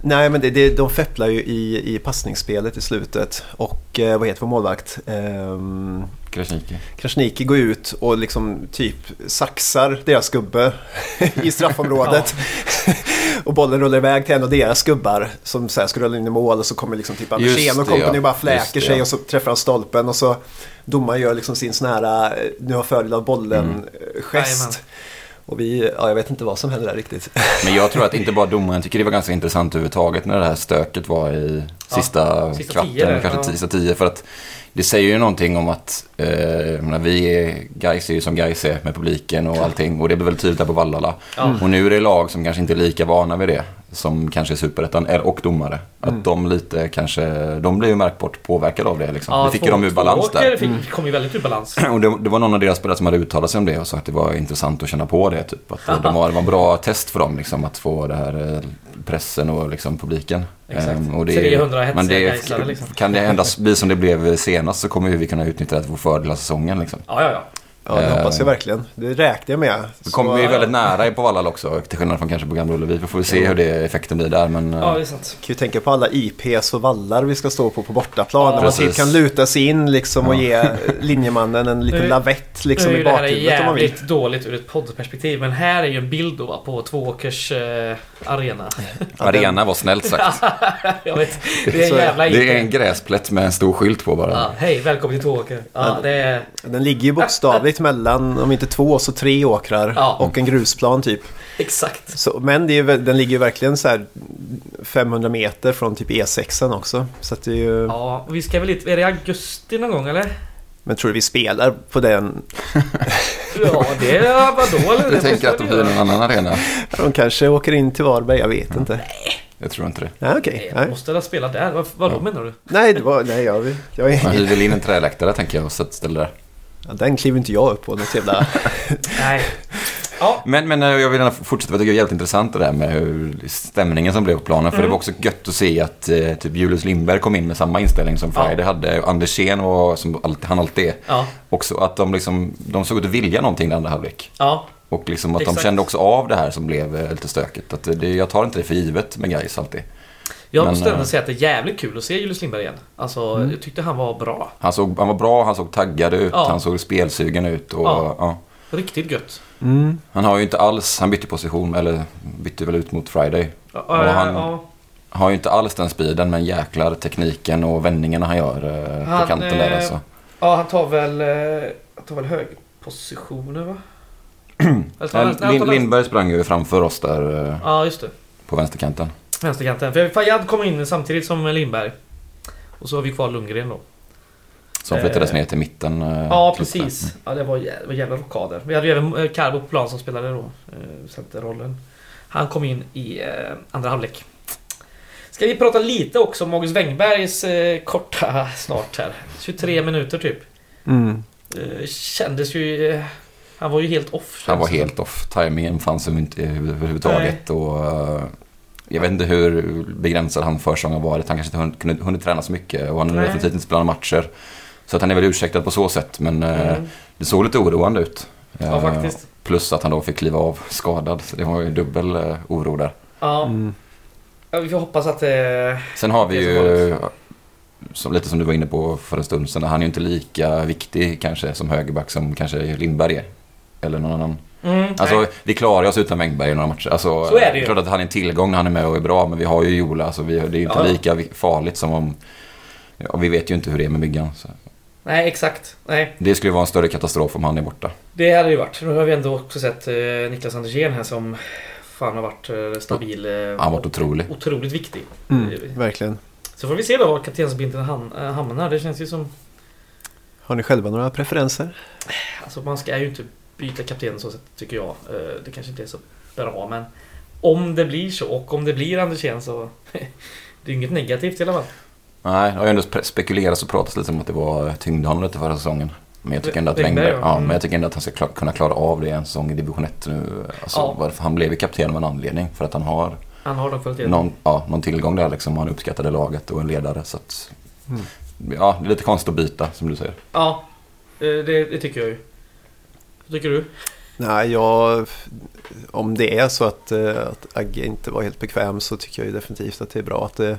B: Nej, men det, det, de fepplar ju i, i passningsspelet i slutet. Och eh, vad heter vår målvakt? Ehm,
C: Krasniqi.
B: Krasniqi går ut och liksom typ saxar deras gubbe <laughs> i straffområdet. <laughs> och bollen rullar iväg till en av deras gubbar som så här ska rulla in i mål och så kommer liksom typ Andersén och kompani
C: ja.
B: och bara fläker
C: det,
B: sig
C: ja.
B: och så träffar han stolpen och så domaren gör liksom sin sån här eh, nu har fördel av bollen
C: Mm.
B: eh. Och vi, ja jag vet inte vad som händer där riktigt.
C: Men jag tror att inte bara <laughs> domaren, jag tycker det var ganska intressant överhuvudtaget när det här stöket var i sista,
A: sista
C: kvarten,
A: tio
C: kanske
A: ja.
C: sista tio. För att det säger ju någonting om att eh, menar, vi är, Gais är ju som Gais är med publiken och allting. Och det blir väl tydligt där på Vallala.
A: Ja.
C: Och nu är det lag som kanske inte är lika vana vid det. Som kanske är superettan och domare.
B: Mm.
C: Att de lite kanske, de blir ju märkbart påverkade av det liksom.
A: Ja,
C: det fick
A: två-
C: ju de ur balans där.
A: Fick, kom ju väldigt ur balans. <clears throat>
C: Och det, det var någon av deras spelare som hade uttalat sig om det och sa att det var intressant att känna på det. Typ. Att det, de var, det var en bra test för dem liksom, att få det här eh, pressen och liksom publiken.
A: Exakt.
C: Ehm, och
A: 300 hetsiga
C: men det
A: Gaisare, liksom.
C: Kan det endast <laughs> bli som det blev senast så kommer vi kunna utnyttja det till vår fördel hela säsongen. Liksom.
A: Ja, ja, ja.
B: Ja, det
C: Eh.
B: hoppas jag verkligen. Det räknar jag med.
C: Vi kommer
B: Så,
C: ju väldigt nära på Valhall också, till skillnad från kanske på Gamla Ullevi. Vi får se hur det effekten blir där. Men,
A: Ja, det är sant.
B: kan ju tänka på alla IPs och vallar vi ska stå på på bortaplan.
A: Ja,
B: man typ
C: precis.
B: kan luta sig in liksom och
C: Ja.
B: ge linjemannen en liten lavett liksom
A: nu är
B: i
A: ju det här
B: bakhuvudet om man vill.
A: jävligt dåligt ur ett poddperspektiv, men här är ju en bild då på Tvååkers eh, arena.
C: arena var snällt sagt. <laughs>
A: jag vet, det är en
B: Så-
A: jävla
C: Det är en gräsplätt med en stor skylt på bara.
A: Ja, hej, välkommen till Tvååker. Ja, det är...
B: Den ligger ju bokstavligt mellan, om inte två så tre åkrar
A: Ja.
B: och en grusplan typ.
A: Exakt.
B: Så, men det är, den ligger ju verkligen så här 500 meter från typ E6 också. Så att det är ju...
A: Ja, vi ska väl lite... Är det i augusti någon gång eller?
B: Men tror du vi spelar på den? <laughs>
A: Ja, det vadå eller?
C: Du tänker att de hyr någon annan arena?
B: De kanske åker in till Varberg, jag vet inte.
C: Jag tror inte det.
B: Ja, okej.
A: Nej,
B: Nej.
A: jag måste väl spela där. Vad, vadå menar du?
B: Nej, det var, nej jag, jag är
C: Man hyr väl in en träläktare tänker jag och sätter ställer där.
B: Ja, Den kliver inte jag upp på, något jävla... <laughs>
A: Nej. Ja,
C: Men, men eh, jag vill gärna fortsätta, för jag tycker det är jävligt intressant det där med hur stämningen som blev på planen. För
A: Mm.
C: det var också gött att se att eh, typ Julius Lindberg kom in med samma inställning som
A: Ja.
C: Friday hade. Andersén var, som alltid, han alltid är.
A: ja,
C: Också att de, liksom, de såg ut att vilja någonting i andra halvlek.
A: ja.
C: Och liksom att
A: Exakt.
C: de kände också av det här som blev eh, lite stökigt. Att det, jag tar inte det för givet med guys alltid.
A: Jag måste ändå
C: eh,
A: säga att det är jävligt kul att se Julius Lindberg igen. Alltså, jag tyckte han var bra.
C: Han, såg, han var bra, han såg taggad ut,
A: Ja.
C: han såg spelsugen ut. Och,
A: Ja.
C: ja.
A: Riktigt gött.
B: Mm.
C: Han har ju inte alls, han bytte position, eller bytte väl ut mot Friday.
A: Ja,
C: Och han-. Har ju inte alls den speeden men jäklar tekniken och vändningarna han gör eh,
A: Han,
C: på kanten där
A: eh,
C: alltså.
A: ja, han tar väl... Han tar väl högpositioner va? <clears throat>
C: Lindberg sprang ju framför oss där
A: Ja, just det.
C: på vänsterkanten.
A: Vänsterkanten. För Fayad kom in samtidigt som Lindberg. Och så har vi kvar Lundgren då.
C: Som flyttades
A: Eh,
C: ner till mitten. eh,
A: Ja, precis.
C: mitten.
A: Ja, det var, det var jävla rockader. Vi hade ju även eh, Carbo på plan som spelade då, eh, centerrollen. Han kom in i eh, andra halvlek. Ska vi prata lite också om August Wengbergs eh, korta <laughs> snart här. 23 minuter typ.
B: Mm.
A: Eh, kändes ju... Eh, han var ju helt off.
C: Han var helt off. Timingen fanns ju inte överhuvudtaget. Och, eh, jag vet inte hur begränsad han försäsong har varit. Han kanske inte hunnit, kunde- hunnit träna så mycket och han har definitivt inte spelat matcher. Så att han är väl ursäktad på så sätt. Men eh,
A: Mm.
C: det såg lite oroande ut.
A: Ja,
C: Eh,
A: faktiskt.
C: Plus att han då fick kliva av skadad. Så det var ju dubbel eh, oro där.
A: Ja,
B: Mm.
A: ja, vi får hoppas att det...
C: Sen har vi ju, som, lite som du var inne på för en stund sedan, han är ju inte lika viktig kanske som högerback som kanske Lindberg är. Eller någon annan.
A: Mm,
C: Alltså
A: nej.
C: vi klarar oss utan Wängberg i några matcher. Alltså,
A: Så är det ju.
C: Klart att han är en tillgång när han är med och är bra, men vi har ju Jola. Alltså, vi, det är ju inte
A: Ja,
C: lika farligt som om... Ja, vi vet ju inte hur det är med Myggan. Så.
A: nej, exakt. Nej.
C: Det skulle vara en större katastrof om han är borta.
A: Det hade det ju varit. Nu har vi ändå också sett eh, Niklas Andersén här som fan har varit eh, stabil. Eh,
C: Han har varit otrolig.
A: Otroligt viktig.
B: Mm. Verkligen.
A: Så får vi se då var kaptensbindeln ham- eh, hamnar. Det känns ju som...
B: Har ni själva några preferenser?
A: Alltså man ska ju inte byta kapten så sätt tycker jag. Eh, Det kanske inte är så bra men... Om det blir så och om det blir Andersén så... <laughs> det är inget negativt i alla fall.
C: Nej, det har ju ändå spe- spekulerats och pratats lite om att det var tyngde honom lite förra säsongen. Men jag tycker ändå att
A: Wängberg, ja.
C: ja,
A: Mm.
C: men jag tycker ändå att han ska kla- kunna klara av det i en säsong i division 1 nu. Alltså,
A: Ja.
C: varför han blev kapten av en anledning. För att han har
A: Han har de
C: någon, ja, någon tillgång där liksom. Han uppskattade laget och en ledare. Så att,
B: Mm.
C: ja, det är lite konstigt att byta som du säger.
A: Ja, eh, det, det tycker jag ju. Vad tycker du?
B: Nej, jag... Om det är så att, eh, att Agge inte var helt bekväm så tycker jag ju definitivt att det är bra att det,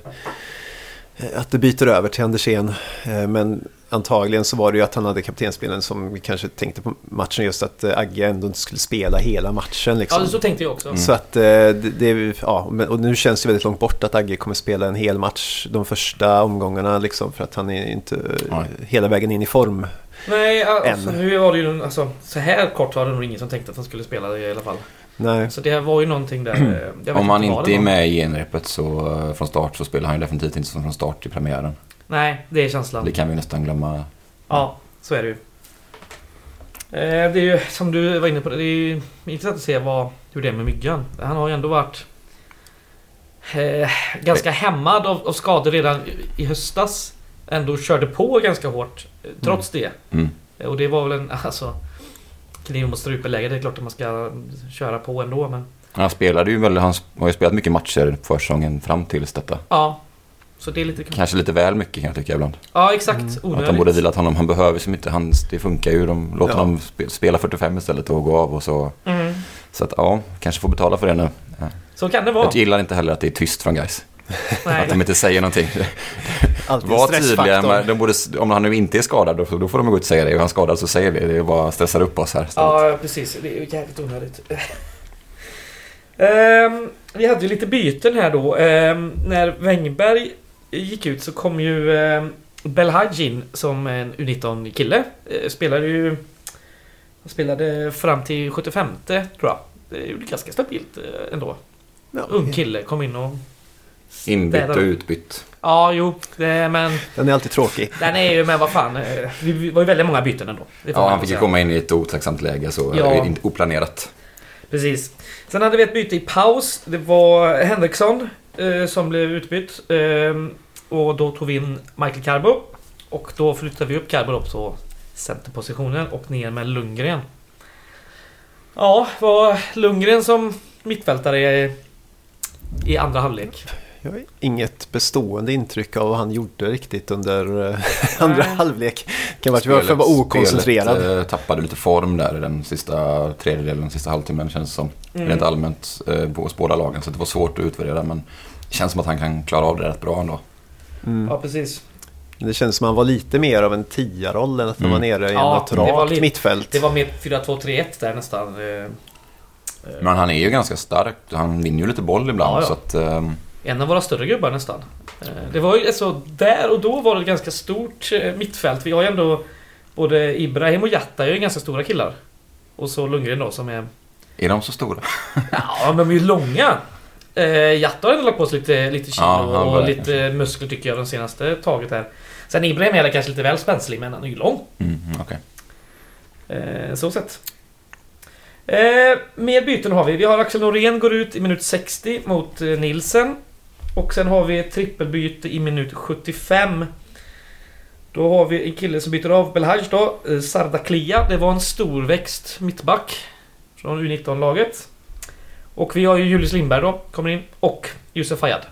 B: att det byter över till Andersén. Eh, Men antagligen så var det ju att han hade kaptensbilden som kanske tänkte på matchen just att eh, Agge ändå inte skulle spela hela matchen. Liksom.
A: Ja, så tänkte jag också.
C: Mm.
B: Så att eh, det, det ja, och nu känns det väldigt långt bort att Agge kommer spela en hel match de första omgångarna liksom för att han är inte eh,
C: Nej.
B: hela vägen in i form.
A: Nej, alltså,
B: Än.
A: nu var det ju... Alltså, så här kort var det nog ingen som tänkte att han skulle spela det i alla fall.
B: Nej.
A: Så det var ju någonting där... eh,
C: Om han inte är med i genrepet så, eh, från start så spelar han ju definitivt inte som från start i premiären.
A: Nej, det är känslan.
C: Det kan vi nästan glömma.
A: Ja, så är det ju. Eh, Det är ju som du var inne på, det är ju intressant att se vad, hur det är med Myggan. Han har ju ändå varit eh, ganska hämmad av, av skador redan i- i höstas. Ändå körde på ganska hårt eh, trots det.
C: Mm.
A: Eh, Och det var väl en, <laughs> alltså... Kniv mot strupen-läge, det är klart att man ska köra på ändå men...
C: Han spelade ju väl, han har ju spelat mycket matcher för säsongen fram tills detta.
A: Ja. Så det är lite.
C: Kanske lite väl mycket kan jag tycka ibland.
A: Ja, exakt.
B: Mm.
A: Onödigt.
C: Att de borde vilat honom. Han behöver som inte, han, det funkar ju. De låter
B: Ja.
C: honom spe- spela 45 istället och gå av och så.
A: Mm.
C: Så att ja, kanske får betala för det nu.
A: Så kan det vara.
C: Jag gillar inte heller att det är tyst från guys.
A: Nej.
C: Att de inte säger någonting. Var tydliga. Med, de borde, om han nu inte är skadad, då, då får de gå ut och säga det. Är han skadad så säger det. Det är bara stressar upp oss här.
A: Ja, precis. Det är ju jävligt onödigt. Ehm, vi hade ju lite byten här då. Ehm, när Wengberg gick ut så kom ju um, Belhaj in som en U19-kille. Uh, spelade ju... Han spelade fram till 75 tror jag. Det är ju ganska stabilt eh, ändå.
B: Ja,
A: Ung kille kom in och...
C: Inbytt och utbytt.
A: Ja, jo. Det, men
B: Den är alltid tråkig.
A: den är ju... Men vad fan. eh, Vi vi var ju väldigt många byten ändå. Det
C: Ja, han fick ju komma in i ett otacksamt läge så
A: Ja.
C: eh, oplanerat.
A: Precis. Sen hade vi ett byte i paus. Det var Henriksson eh, som blev utbytt. Ehm, och då tog vi in Michael Carbo. Och då flyttade vi upp Carbo upp på centerpositionen och ner med Lundgren. Ja, var Lundgren som mittfältare i, i andra halvlek.
B: Jag har inget bestående intryck av vad han gjorde riktigt under eh, andra halvlek. Kan vara att vi var för att vara okoncentrerad.
C: Spelet, eh, tappade lite form där i den sista tredjedelen, sista halvtimmen känns det som.
A: Mm.
C: Rent allmänt eh, på hos båda lagen. Så det var svårt att utvärdera men det känns som att han kan klara av det rätt bra ändå.
B: Mm.
A: Ja, precis.
B: Det känns som att han var lite mer av en tia-roll än att han
C: Mm.
B: var nere i
A: Ja,
B: något
A: det var
B: rakt mittfält.
A: Det var med 4-2-3-1 där nästan. eh,
C: Men han är ju ganska stark. Han vinner ju lite boll ibland.
A: Ja, ja.
C: Så att, ehm,
A: En av våra större gubbar nästan. Eh, Det var ju alltså, där och då var det ett ganska stort eh, mittfält. Vi har ju ändå både Ibrahim och Jatta är ju ganska stora killar. Och så Lundgren då som är...
C: är de så stora?
A: Ja, de är ju långa. Eh, Jatta har ändå lagt på sig lite, lite kilo
C: Ja,
A: och lite muskler tycker jag de senaste taget här. Sen Ibrahim är kanske lite väl spänslig men han är ju lång.
C: Mm.
A: Eh, så sett. Eh, mer byten har vi. Vi har Axel Norén går ut i minut 60 mot Nilsen. Och sen har vi ett trippelbyte i minut 75. Då har vi en kille som byter av Belhaj då, eh, Sardaklia. Det var en storväxt mittback från U19-laget. Och vi har ju Julius Lindberg då, kommer in. Och Josef Fayad.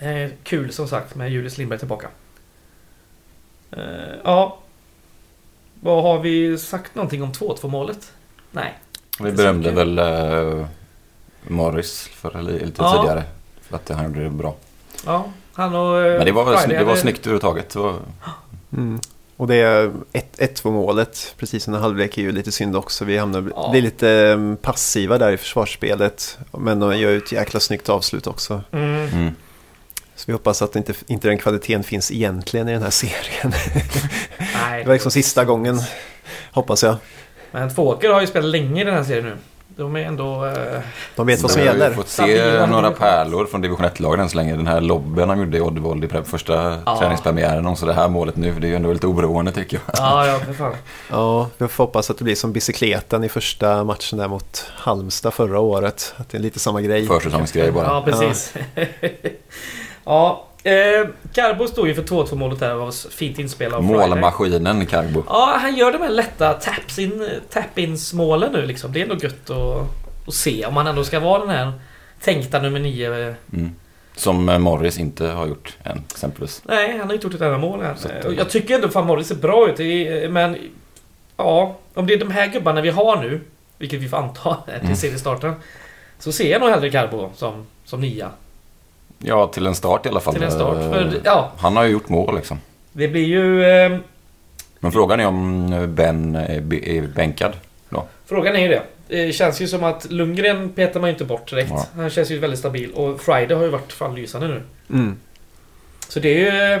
A: Eh, kul som sagt med Julius Lindberg tillbaka. Eh, ja. Vad har vi sagt någonting om 2-2 målet? Nej.
C: Vi berömde väl eh, Morris för li- lite
A: Ja.
C: tidigare. För att han gjorde det bra.
A: Ja, han och... eh,
C: Men det var, väl,
A: Friday
C: det var snyggt överhuvudtaget. Det var,
B: Mm. Och det är 1-2 målet precis under halvlek är ju lite synd också. Vi hamnar,
A: Ja.
B: blir lite eh, passiva där i försvarsspelet. Men de gör ju ett jäkla snyggt avslut också.
A: Mm.
C: mm.
B: Så vi hoppas att inte, inte den kvaliteten finns egentligen i den här serien. <laughs>
A: Nej.
B: Det var liksom sista gången, hoppas jag.
A: Men Tvååker har ju spelat länge i den här serien nu. De är ändå... Eh,
B: De vet vad som
C: Vi har ju
B: gäller.
C: fått se några pärlor från division 1-lagen än så länge. Den här lobbyn han gjorde i Oddevold i första
A: Ja.
C: träningspremiären. Och så det här målet nu. Det är ju ändå lite oroande tycker jag.
A: ja, ja, för fan.
B: Ja, vi får hoppas att det blir som bicykleten i första matchen där mot Halmstad förra året. Att det är lite samma grej.
C: Försäsongsgrej bara.
A: Ja, precis. Ja, <laughs> eh, Garbo stod ju för 2-2 målet där. Det var fint inspel av.
C: Målmaskinen Carbo.
A: Ja, han gör de här lätta tap-ins målen nu liksom. Det är ändå gött att, att se. Om han ändå ska vara den här tänkta nummer nio.
C: Mm. Som eh, Morris inte har gjort än exempelvis.
A: Nej, han har inte gjort ett enda mål Och Jag tycker ändå fan Morris ser bra ut. Är- Men... Ja, om det är de här gubbarna vi har nu, vilket vi får anta <laughs> till
C: Mm.
A: seriestarten. Så ser jag nog hellre Carbo som, som nia.
C: Ja, till en start i alla fall.
A: Till en start.
C: Eh,
A: För, ja,
C: Han har ju gjort mål liksom.
A: det blir ju... Eh,
C: Men frågan är om eh, Ben är bänkad.
A: Frågan är ju det. Det känns ju som att Lundgren petar man ju inte bort direkt.
C: Ja.
A: Han känns ju väldigt stabil. Och Friday har ju varit fan lysande nu.
B: Mm.
A: Så det är ju eh,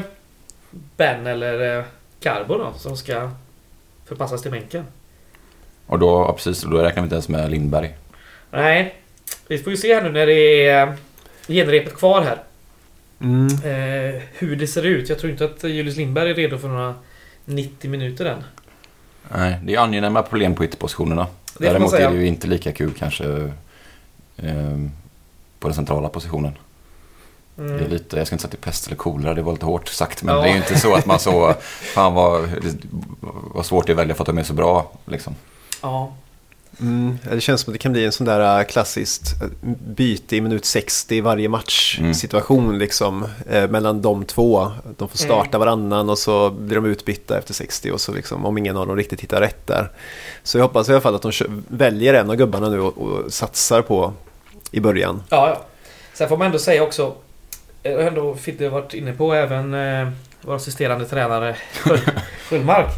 A: Ben eller Carbo då som ska förpassas till bänken.
C: Och då, ja, precis, då räknar vi inte ens med Lindberg.
A: Nej, vi får ju se här nu när det är genrepet kvar här.
B: Mm.
A: Eh, hur det ser ut. Jag tror inte att Julius Lindberg är redo för några 90 minuter än.
C: Nej, det är angenäma problem på ytterpositionerna.
A: Det
C: Däremot är det ju inte lika kul kanske eh, på den centrala positionen. Det är
A: Mm.
C: lite, jag ska inte säga att det är pest eller kolera, det var lite hårt sagt. Men
A: Ja.
C: det är ju inte så att man så, <laughs> fan vad, vad svårt det är att välja för att de är så bra liksom.
A: Ja.
B: Mm, det känns som att det kan bli en sån där äh, klassiskt äh, byte i minut 60 i varje match
C: Mm.
B: liksom eh, mellan de två. De får starta varannan och så blir de utbytta efter 60 och så liksom om ingen av dem riktigt hittar rätt där. Så jag hoppas i alla fall att de väljer en av gubbarna nu och, och satsar på i början.
A: Ja, ja. Sen får man ändå säga också, eh, ändå Fitte varit inne på även eh, vår assisterande tränare Sköld- <laughs> Sköldmark.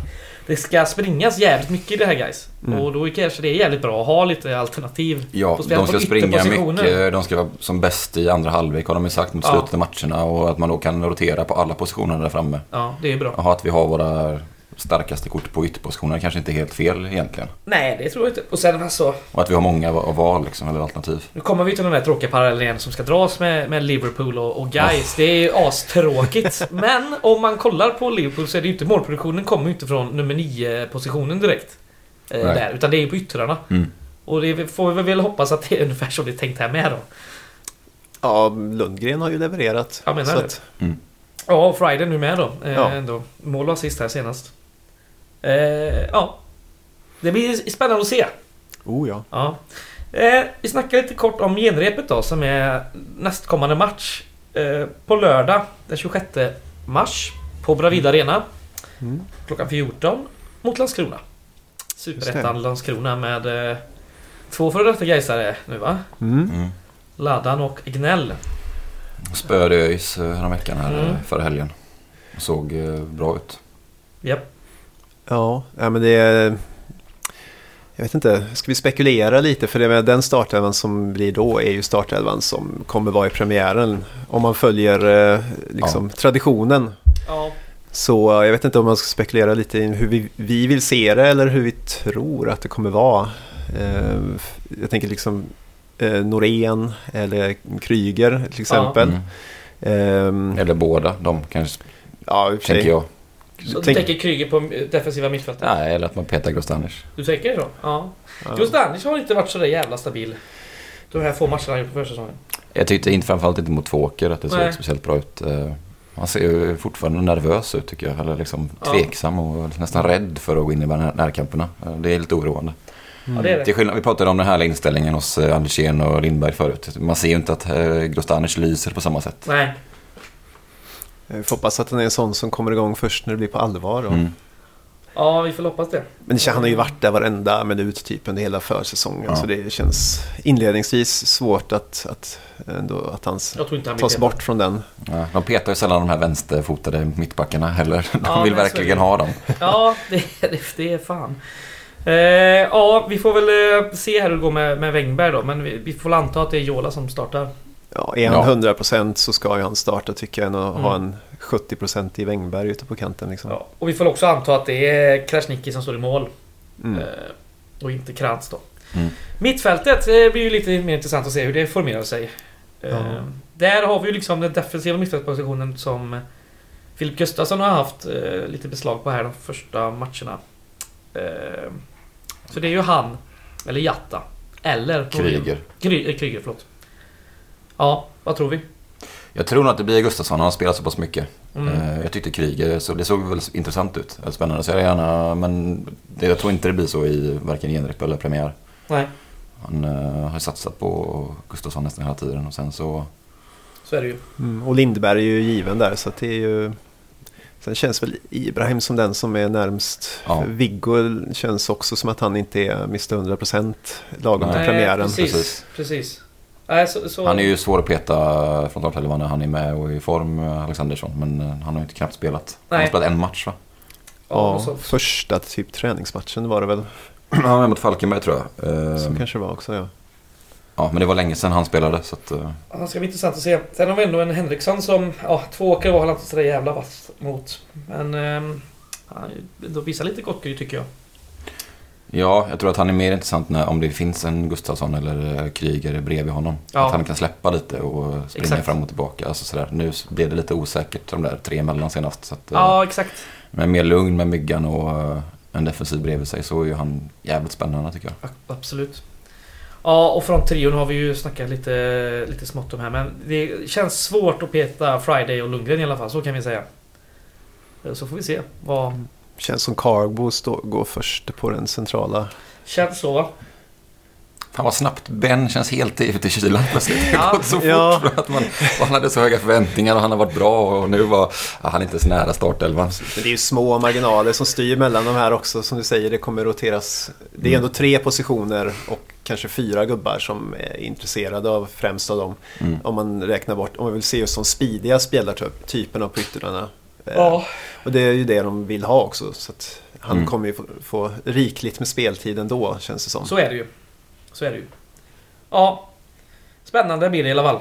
A: Det ska springas jävligt mycket i det här guys.
B: Mm.
A: Och då kanske det är jävligt bra att ha lite alternativ.
C: Ja,
A: spela
C: de
A: på
C: ska springa mycket. De ska vara som bäst i andra halvlek har de ju sagt mot slutet av matcherna. Och att man då kan rotera på alla positioner där framme.
A: Ja, det är bra.
C: Jaha, att vi har våra starkaste kort på ytterpositionerna kanske inte är helt fel egentligen.
A: Nej, det tror jag inte. Och sen alltså,
C: Och att vi har många av val liksom, eller alternativ.
A: nu kommer vi till den där tråkiga parallellen igen som ska dras med, med Liverpool och, och guys. Det är ju astråkigt. <laughs> Men om man kollar på Liverpool så är det ju inte målproduktionen kommer ju inte från nummer 9 positionen direkt. Eh, där, utan det är ju på yttrarna.
C: Mm.
A: Och det får vi väl hoppas att det är ungefär så det är tänkt här med då.
B: Ja, Lundgren har ju levererat.
A: Jag menar
B: så
A: det.
B: att,
A: Ja, och Friday nu med då. Eh,
B: Ja.
A: ändå. Mål och assist här senast. Eh, ja. Det blir spännande att se.
B: oh ja.
A: Ja. Eh, vi snackar lite kort om genrepet då som är nästkommande match. Eh, på lördag den 26 mars på Bravida Arena.
B: Mm.
A: Klockan 14 mot Landskrona. Superettan. Landskrona med eh, två före detta Gaisare nu va?
B: Mm.
C: Mm.
A: Ladan och Gnell.
C: Spöade ÖIS eh, häromveckan här
A: Mm.
C: eh, förra helgen. Såg eh, bra ut.
A: Japp.
B: Ja, ja, men det är... Jag vet inte, ska vi spekulera lite? För det med den startelvan som blir då är ju startelvan som kommer vara i premiären. Om man följer eh, liksom, traditionen.
A: Ja.
B: Så eh, jag vet inte om man ska spekulera lite i hur vi, vi vill se det eller hur vi tror att det kommer vara. Eh, jag tänker liksom eh, Norén eller Kryger till exempel.
C: Mm.
B: Ehm,
C: Eller båda, de kanske,
B: ja,
C: tänker jag.
A: Så du
B: Tänk-
A: tänker Kryger på defensiva mittfältet?
C: Nej, eller att man petar Grostanic.
A: Du tänker då? Ja.
B: Ja.
A: Grostanic har inte varit så där jävla stabil. De här få matcherna han gjort på försäsongen.
C: Jag tyckte inte, framförallt inte mot Tvååker att det såg
A: Nej.
C: speciellt bra ut. Eh, Han ser ju fortfarande nervös ut tycker jag. Eller liksom
A: Ja.
C: tveksam och nästan rädd för att gå in i närkamperna. Eh, Det är lite oroande.
A: Ja, det är
C: Till
A: det.
C: skillnad, vi pratade om den här inställningen hos eh, Andersén och Lindberg förut. Man ser ju inte att Grostanic lyser på samma sätt.
A: Nej.
B: Jag får hoppas att han är en sån som kommer igång först när det blir på allvar. Då.
C: Mm.
A: Ja, vi får hoppas det.
B: Men han har ju varit där varenda minut typ under hela försäsongen.
C: Ja.
B: Så det känns inledningsvis svårt att, att, ändå, att han s-
A: Jag tror inte han
B: tas bort från den.
C: Ja, de petar ju sällan de här vänsterfotade mittbackarna heller. De
A: Ja,
C: vill verkligen ha dem.
A: Ja, det, det, det är fan. Eh, ja, vi får väl eh, se här hur det går med, med Wängberg då. Men vi, vi får väl anta att det är Jola som startar.
B: Ja, är han
C: Ja.
B: 100% så ska ju han starta tycker jag att
A: Mm.
B: ha en 70% i Wängberg ute på kanten. Liksom.
A: Ja. Och vi får också anta att det är Krasniqi som står i mål.
B: Mm.
A: Eh, och inte Krantz då.
C: Mm.
A: Mittfältet eh, blir ju lite mer intressant att se hur det formerar sig. Eh,
B: Ja.
A: Där har vi ju liksom den defensiva mittfältspositionen som Filip Gustafsson har haft eh, lite beslag på här de första matcherna. Eh, så det är ju han, eller Jatta, eller
C: Kryger.
A: Kry, eh, Kryger, förlåt. Ja, vad tror vi?
C: Jag tror nog att det blir Gustafsson. Han har spelat så pass mycket.
A: Mm.
C: Eh, Jag tyckte Kryger, så det såg väl intressant ut. Spännande. Så jag gärna, men det, jag tror inte det blir så i varken genrep eller premiär.
A: Nej,
C: Han eh, har satsat på Gustafsson nästan hela tiden och sen så...
A: så är det ju.
B: Mm. Och Lindberg är ju given där så att det är ju... Sen känns väl Ibrahim som den som är närmst.
C: Ja.
B: Viggo känns också som att han inte är Mr 100% lagom till premiären.
A: precis.
C: Precis.
A: precis. Nej, så, så,
C: Han är ju svår att peta från startelvan när han är med och i form, eh, Alexandersson. Men eh, han har ju inte knappt spelat. Han har
A: Nej.
C: spelat en match va?
A: Ja,
B: Ja, första typ träningsmatchen var det väl. <clears throat>
C: Ja, men mot Falkenberg tror jag. Eh,
B: Så kanske det var också ja.
C: Ja, men det var länge sedan han spelade så att... eh,
A: Ja, det ska bli intressant att se. Sen har vi ändå en Henriksson som... Ja, två åkare var han inte sådär jävla vass mot. Men... ehm, han ändå visar lite gry tycker jag.
C: Ja, jag tror att han är mer intressant när, om det finns en Gustafsson eller eh, Kryger bredvid honom.
A: Ja.
C: Att han kan släppa lite och springa
A: Exakt.
C: fram och tillbaka. Alltså sådär. Nu blev det lite osäkert de där tre emellan senast. Så att, eh,
A: Ja, exakt.
C: Men mer lugn med myggan och eh, en defensiv bredvid sig så är ju han jävligt spännande tycker jag.
A: Absolut. Ja, och från trion har vi ju snackat lite, lite smått om här. Men det känns svårt att peta Friday och Lundgren i alla fall. Så kan vi säga. Eh, Så får vi se. Vad
B: Känns som Carbo stå, går först på den centrala.
A: känns så va?
C: Fan vad snabbt Ben känns helt ute i kylan plötsligt. Det
A: Ja.
C: har gått så fort.
B: Ja.
C: för Att man, och han hade så höga förväntningar och han har varit bra och nu var ja, han är inte så nära startelvan.
B: Men det är ju små marginaler som styr mellan de här också. Som du säger, det kommer roteras. Det är ändå tre positioner och kanske fyra gubbar som är intresserade av främst av dem.
C: Mm.
B: Om man räknar bort, om man vill se just som speediga spelartyperna på yttrarna. Eh,
A: Ja.
B: Och det är ju det de vill ha också. Så att han
C: Mm.
B: kommer ju få, få rikligt med speltid ändå, känns det som.
A: Så är det ju. Så är det ju. Ja. Spännande blir det i alla fall.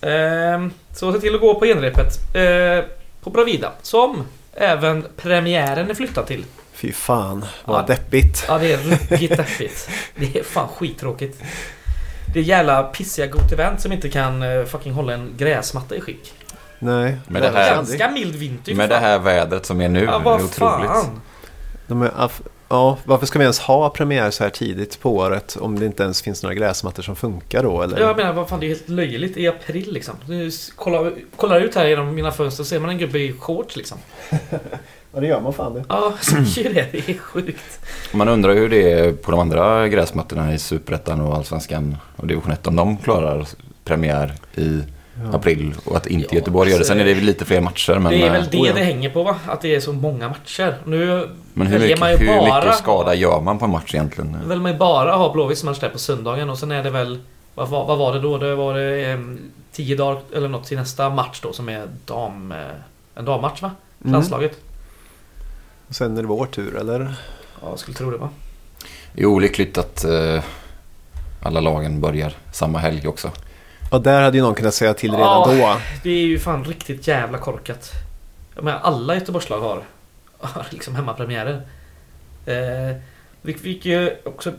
A: Ehm, så se till att gå på genrepet. Eh, på Bravida. Som även premiären är flyttad till.
B: Fy fan, vad
A: Ja.
B: deppigt.
A: Ja, det är ruggigt deppigt. Det är fan skittråkigt. Det är jävla pissiga Gotivent som inte kan eh, fucking hålla en gräsmatta i skick.
B: Nej,
C: Men det här-.
A: Ganska mild vinter
C: Med
A: för
C: det
A: fan.
C: här vädret som är nu,
A: Ja, vad
C: otroligt.
A: fan.
B: De är, ja, varför ska vi ens ha premiär så här tidigt på året om det inte ens finns några gräsmattor som funkar då? Eller?
A: Jag menar, vad fan, det är helt löjligt i april liksom. Kollar, kollar ut här genom mina fönster ser man en gubbe i shorts liksom. <laughs>
B: Ja, det gör man fan det.
A: Ja, så är det. Det är sjukt.
C: Man undrar hur det är på de andra gräsmattorna i Superettan och Allsvenskan och Division 1 om de klarar premiär i april och att inte
A: Ja,
C: Göteborg gör det.
A: alltså,
C: Sen är det väl lite fler matcher men...
A: det är väl
C: eh,
A: det
B: oh ja.
A: det hänger på va? Att det är så många matcher. Nu
C: Men hur mycket,
A: man ju
C: hur
A: bara...
C: mycket skada gör man på en match egentligen?
A: Nu vill man ju bara ha Blåvitts match där på söndagen och sen är det väl... Vad, var- vad var det då? Det var det em, tio dagar eller något till nästa match då som är dam... eh, En dammatch va?
B: Mm.
A: Landslaget.
B: Och sen är det vår tur, eller?
A: Ja, jag skulle tro det va?
C: Det är olyckligt att eh, alla lagen börjar samma helg också.
B: Ja, där hade ju någon kunnat säga till redan
A: Ja.
B: då.
A: Det är ju fan riktigt jävla korkat. Jag menar, alla Göteborgslag har, har liksom hemmapremiärer. Eh, vi fick ju också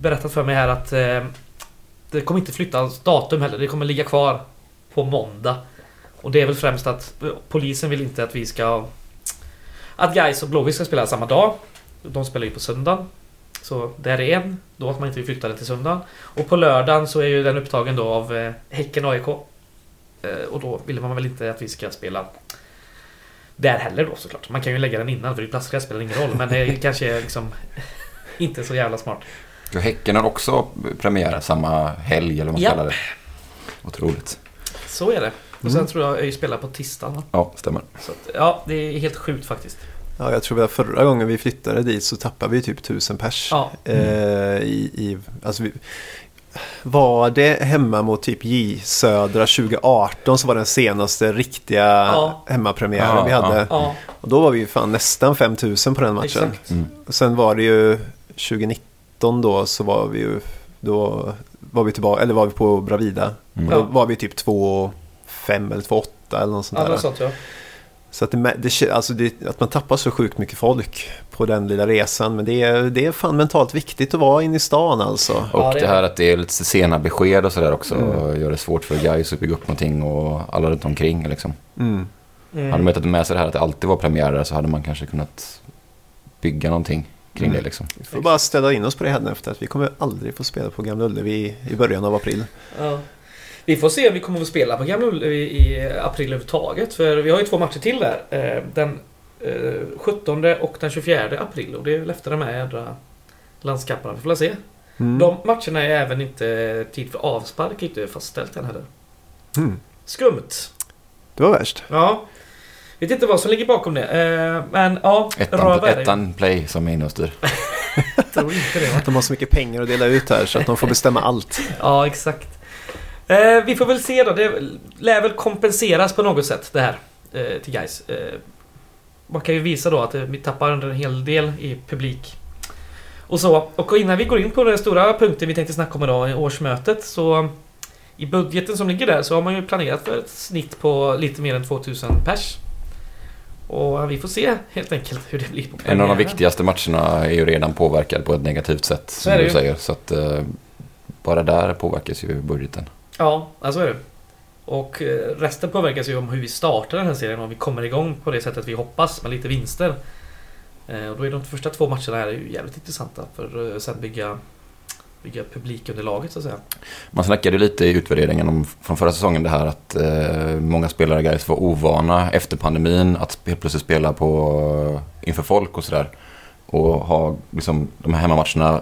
A: berättat för mig här att eh, det kommer inte flyttas datum heller. Det kommer ligga kvar på måndag. Och det är väl främst att polisen vill inte att vi ska... Att Gais och Blåvitt ska spela samma dag. De spelar ju på söndag. Så där är en. Då att man inte vill flytta det till söndag. Och på lördagen så är ju den upptagen då av eh, Häcken AIK. Eh, och då vill man väl inte att vi ska spela där heller då såklart. Man kan ju lägga den innan för i plastgräs spelar ingen roll. Men det kanske är liksom inte så jävla smart.
C: Så Häcken har också premiär samma helg eller vad man
A: Japp.
C: kallar det. Otroligt.
A: Så är det. Och sen
B: Mm.
A: tror jag ÖIS spelar på tisdagen.
C: Ja, stämmer.
A: Att, ja, det är helt sjukt faktiskt.
B: Ja, jag tror att förra gången vi flyttade dit så tappade vi typ tusen pers.
A: Ja.
B: Eh, i, i, alltså vi, var det hemma mot typ J Södra 2018 så var den senaste riktiga
A: Ja.
B: hemmapremiären
C: Ja,
B: vi hade.
A: Ja,
B: Och då var vi ju fan nästan 5000 på den matchen.
A: exakt.
C: Mm.
B: Och sen var det ju 2019 då så var vi ju då var vi tillbaka, eller var vi på Bravida.
C: Mm.
B: Och då var vi typ 2,5 eller 2,8 eller något sånt
A: Ja,
B: där.
A: sånt ja.
B: Så att, det, alltså det, att man tappar så sjukt mycket folk på den lilla resan. Men det är, det är fan mentalt viktigt att vara inne i stan alltså.
C: Och
A: det
C: det,
A: är
C: här att det är lite sena besked och sådär också
B: Mm.
C: gör det svårt för guys att bygga upp någonting och alla runt omkring liksom.
B: Mm.
A: Mm.
C: Hade de vetat med sig det här att det alltid var premiärer så hade man kanske kunnat bygga någonting kring
B: Mm.
C: det liksom.
B: Vi får bara ställa in oss på det här efter att vi kommer aldrig få spela på Gamla Ullevi i början av april.
A: Ja. Vi får se om vi kommer att spela på Gamla Ullevi i april överhuvudtaget. För vi har ju två matcher till där. Eh, Den eh, 17 och den 24 april. Och det är väl efter de här jädra landskamperna. Vi får väl se.
B: Mm.
A: De matcherna är även inte tid för avspark inte fastställt än heller.
B: Mm.
A: Skumt.
B: Det var värst.
A: Ja. Vet inte vad som ligger bakom det. Eh, Men ja,
C: Ettan, ettan play som är inne och styr. <laughs>
A: Jag tror inte det. Va?
B: De har så mycket pengar att dela ut här så att de får bestämma allt.
A: Ja, exakt. Eh, vi får väl se då. Det lär väl kompenseras på något sätt det här eh, till guys. Eh, man kan ju visa då att eh, vi tappar en hel del i publik. Och så. Och innan vi går in på den stora punkten vi tänkte snacka om idag, i årsmötet, så i budgeten som ligger där så har man ju planerat för ett snitt på lite mer än 2000 pers. Och vi får se helt enkelt hur det blir på
C: En av de viktigaste matcherna är ju redan påverkad på ett negativt sätt som du säger. Så att eh, bara där påverkas ju budgeten.
A: Ja, så är det. Och eh, resten påverkas ju om hur vi startar den här serien. Om vi kommer igång på det sättet vi hoppas med lite vinster. Eh, och då är de första två matcherna här ju jävligt intressanta för eh, att sen bygga, bygga publikunderlaget så att säga.
C: Man snackade lite i utvärderingen om, från förra säsongen det här att eh, många spelare guys var ovana efter pandemin att helt plötsligt spela på, inför folk och sådär. Och ha liksom, de här hemmamatcherna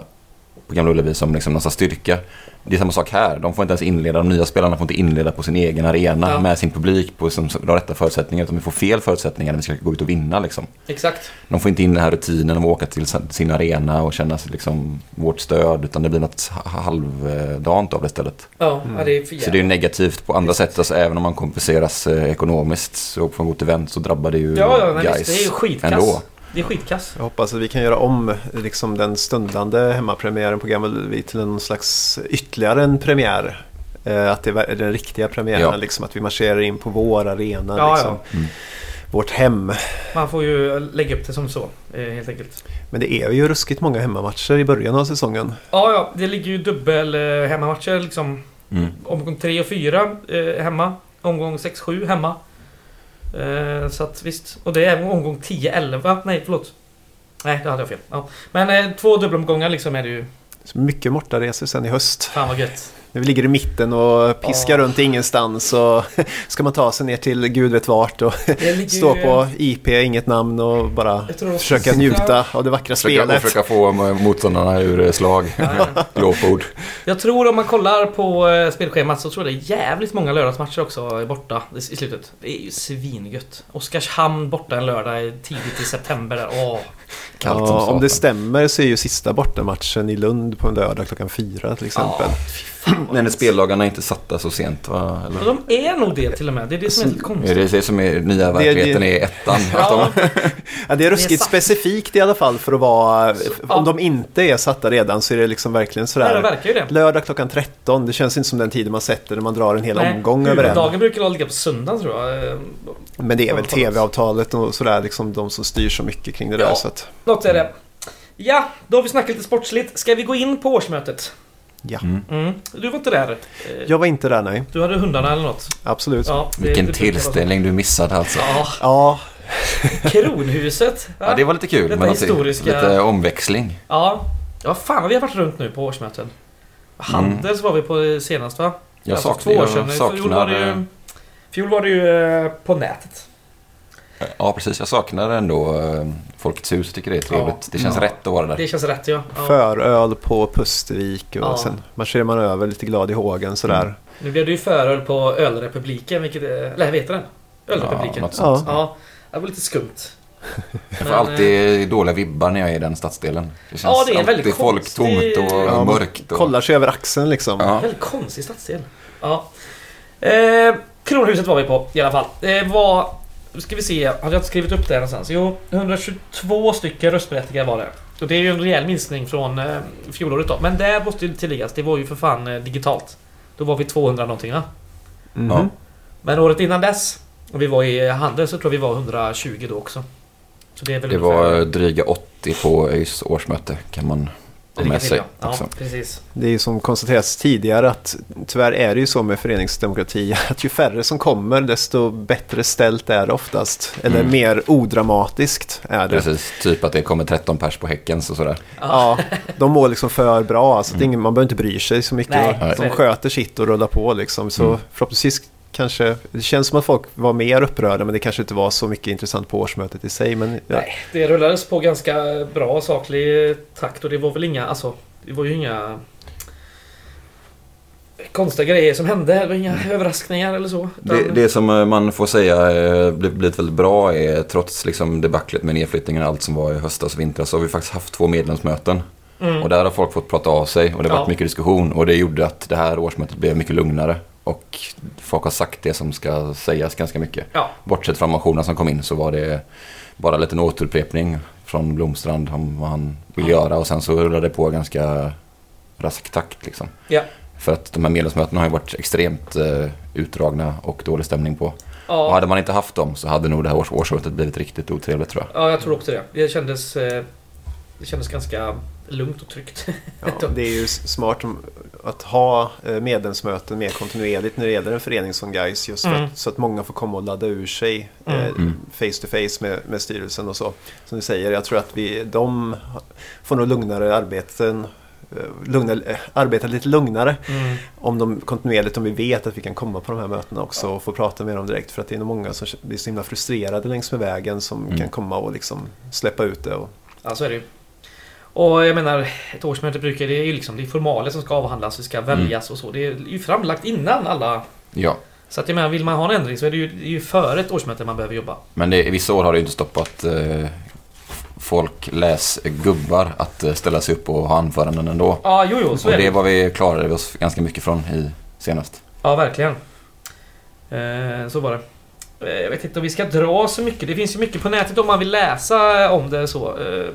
C: på Gamla Ullevi som liksom någon styrka. Det är samma sak här. De får inte ens inleda, de nya spelarna får inte inleda på sin egen arena
A: Ja.
C: med sin publik på som, de rätta förutsättningarna. Utan vi får fel förutsättningar när vi ska gå ut och vinna liksom.
A: Exakt.
C: De får inte in den här rutinen av att åka till sin arena och känna sig liksom vårt stöd. Utan det blir något ha- halvdant av det istället.
A: Ja,
B: Mm.
A: ja, det är för
C: Så det är negativt på andra sätt. Alltså, även om man kompenseras eh, ekonomiskt så på något event så drabbar det ju
A: Ja, ja,
C: guys
A: visst, det är ju skitkass.
C: ändå.
A: Det är skitkass.
B: Jag hoppas att vi kan göra om liksom, den stundande hemmapremiären på Gamla Ullevi till en slags ytterligare en premiär. Eh, att det är den riktiga premiären,
C: Ja.
B: liksom, att vi marscherar in på vår arena.
A: Ja,
B: liksom,
C: Mm.
B: Vårt hem.
A: Man får ju lägga upp det som så, eh, helt enkelt.
B: Men det är ju ruskigt många hemmamatcher i början av säsongen.
A: Ja, ja, det ligger ju dubbel eh, hemmamatcher liksom.
C: Mm.
A: Omgång 3 och 4 eh, hemma. Omgång 6-7 hemma. Eh, så att visst. Och det är omgång 10-11. Nej, förlåt. Nej, det hade jag fel. Ja. Men eh, två dubbelomgångar liksom är det ju.
B: Så mycket bortaresor sen i höst.
A: Fan vad gött.
B: När vi ligger i mitten och piskar
A: Ja.
B: runt ingenstans och <laughs> ska man ta sig ner till gud vet vart och <laughs> stå
A: ju,
B: på IP, inget namn och bara försöka
A: sista-
B: njuta av det vackra
C: Försöka,
B: spelet.
C: försöka få eh, motståndarna ur eh, slag. Glåpord. <laughs>
A: Jag tror om man kollar på eh, spelschemat så tror jag det är jävligt många lördagsmatcher också borta i slutet. Det är ju svingött. Oskarshamn borta en lördag tidigt i september. där. Åh.
C: Kallt
B: Ja, om det stämmer så är ju sista bortamatchen i Lund på en lördag klockan fyra till exempel.
A: Ja,
C: Men är spellagarna inte satta så sent va? Eller?
A: De är nog det till och med. Det är det som är lite
C: Är
A: konstigt.
C: det det som är nya verkligheten i ettan? <laughs> Att
A: Ja,
C: de,
B: Ja, det är ruskigt
A: satt.
B: specifikt i alla fall för att vara...
A: ja.
B: Om de inte är satta redan så är det liksom verkligen
A: nej, det
B: sådär.
A: verkar ju det.
B: Lördag klockan 13, det känns inte som den tiden man sätter när man drar en hel
A: Nej,
B: omgång över en.
A: Dagen brukar ligga på söndagen tror jag. Eh,
B: Men det är väl
A: Ja,
B: tv-avtalet och sådär, liksom de som styr så mycket kring det där.
A: Ja.
B: Så att,
A: Något är det. Ja, då har vi snackat lite sportsligt. Ska vi gå in på årsmötet?
B: Ja.
C: Mm.
A: Mm. Du var inte där. Eh,
B: Jag var inte där, nej.
A: Du hade hundarna eller något?
B: Absolut.
A: Ja, det-
C: Vilken
A: det
C: tillställning du missade alltså.
A: Ja,
B: Ja,
A: Kronhuset.
C: Ja, det var lite kul.
A: Detta
C: men något-
A: historiska-
C: Lite omväxling.
A: Ja. Ja, fan vi har varit runt nu på årsmöten. Handels var vi på senast va?
C: Mm. Jag
A: Alltså,
C: saknar,
A: två år
C: jag
A: sedan. Fjol var det
C: saknar,
A: ju, fjol var det ju eh, på nätet.
C: Ja precis, jag saknar ändå eh, Folkets hus, tycker det är trevligt. Det känns
A: Ja.
C: rätt att vara där.
A: Det känns rätt ja. ja.
B: föröl på Pustervik och
A: Ja.
B: sen marscherar man över lite glad i hågen sådär.
C: Mm.
A: Nu blev det ju föröl på Ölrepubliken, vilket är... Eller heter den?
C: Ja,
A: Ölrepubliken.
C: något
B: Ja.
C: sånt.
A: Ja, det var lite skumt.
C: Jag får
A: Men, eh,
C: alltid dåliga vibbar när jag är i den stadsdelen. Det känns
A: Ja, det är
C: alltid
A: väldigt
C: folk
A: konstigt.
C: tomt och
A: Ja,
C: mörkt. Och...
B: Kollar sig över axeln liksom.
C: Ja.
A: Väldigt konstig stadsdel. Ja. Eh, Kronhuset var vi på i alla fall. Det var... Nu ska vi se, hade jag inte skrivit upp det här någonstans? Jo, 122 stycken röstberättigade var det. Och det är ju en rejäl minskning från eh, fjolåret då. Men det måste ju tilläggas, det var ju för fan eh, digitalt. Då var vi 200 någonting va?
B: Mhm.
C: Ja.
A: Men året innan dess, och vi var i handel, så tror jag vi var 120 då också. Så det är väl
C: Det
A: ungefär-
C: var dryga 80 på ÖIS årsmöte kan man ha med sig
A: ja. precis.
B: Det är ju som konstaterats tidigare att tyvärr är det ju så med föreningsdemokrati <laughs> att ju färre som kommer desto bättre ställt är det oftast. Eller
C: Mm.
B: mer odramatiskt är det.
C: Precis, typ att det kommer 13 pers på Häckens och sådär.
B: Ja, de mår liksom för bra. Så att ingen, man behöver inte bry sig så mycket.
A: Nej,
B: de sköter sitt och rullar på liksom. Så
C: Mm.
B: förhoppningsvis kanske, det känns som att folk var mer upprörda men det kanske inte var så mycket intressant på årsmötet i sig. Men ja,
A: Nej, det rullades på ganska bra saklig takt och det var väl inga, alltså, det var ju inga konstiga grejer som hände. Var inga överraskningar eller så.
C: Det,
A: Utan-
C: det som eh, man får säga eh, bli- blivit väldigt bra är trots liksom debaclet med nedflyttningen och allt som var i höstas och vintras så har vi faktiskt haft två medlemsmöten.
A: Mm.
C: Och där har folk fått prata av sig och det har
A: Ja.
C: varit mycket diskussion och det gjorde att det här årsmötet blev mycket lugnare. Och folk har sagt det som ska sägas ganska mycket.
A: Ja,
C: Bortsett från motionerna som kom in så var det bara en liten återupprepning från Blomstrand om vad han vill
A: Ja.
C: göra och sen så rullade det på ganska rask takt liksom.
A: ja.
C: För att de här medlemsmötena har ju varit extremt eh, utdragna och dålig stämning på. Och
A: Ja,
C: hade man inte haft dem så hade nog det här års årsmötet blivit riktigt otrevligt tror jag.
A: ja, jag tror också det. Det kändes, eh, det kändes ganska lugnt och tryggt.
B: ja, <laughs> det är ju smart att ha eh, medlemsmöten mer kontinuerligt när det gäller en förening som Gais just för
A: Mm.
B: att, så att många får komma och ladda ur sig eh,
A: Mm.
B: Face to face med, med styrelsen och så. Som du säger, jag tror att vi, de får nog lugnare arbeten eh, lugna, eh, arbeta lite lugnare
A: Mm.
B: om de kontinuerligt om vi vet att vi kan komma på de här mötena också och få prata med dem direkt för att det är nog många som blir så himla frustrerade längs med vägen som
C: Mm.
B: kan komma och liksom släppa ut det. Och,
A: Ja, så är det ju. Och jag menar, ett årsmöte brukar det är ju liksom det är formalia som ska avhandlas, det ska väljas och så. Det är ju framlagt innan alla...
C: Ja,
A: Så att jag menar, vill man ha en ändring så är det ju, det är ju före ett årsmöte man behöver jobba.
C: men det, vissa år har det ju inte stoppat eh, folk, läs gubbar, att eh, ställa sig upp och ha anföranden ändå.
A: Ja, jo, jo, så
C: Och
A: är
C: det
A: det.
C: var vi klarade oss ganska mycket från i senast.
A: Ja, verkligen. Eh, så var det. Eh, jag vet inte om vi ska dra så mycket. Det finns ju mycket på nätet om man vill läsa om det så. Eh,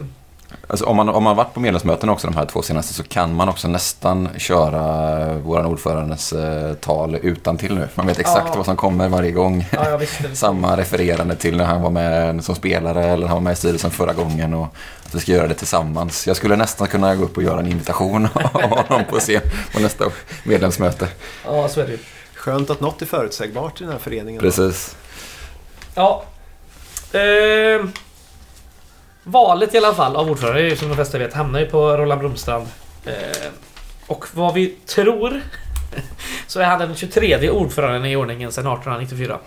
C: Alltså om man, om man varit på medlemsmöten också de här två senaste så kan man också nästan köra vår ordförandes eh, tal utan till nu. Man vet exakt
A: Ja.
C: vad som kommer varje gång.
A: ja, jag visste det. <laughs>
C: Samma refererande till när han var med som spelare eller han var med i styrelsen förra gången och att vi ska göra det tillsammans. Jag skulle nästan kunna gå upp och göra en invitation <laughs> av honom på scen på nästa medlemsmöte.
A: Ja, så är det ju.
B: Skönt att något är förutsägbart i den här föreningen. då.
C: Precis.
A: Ja. Eh, valet i alla fall av ordförande, som de flesta vet, hamnar ju på Roland Bromstrand. Eh, och vad vi tror <laughs> så är han den 23 ordföranden i ordningen sedan 1894.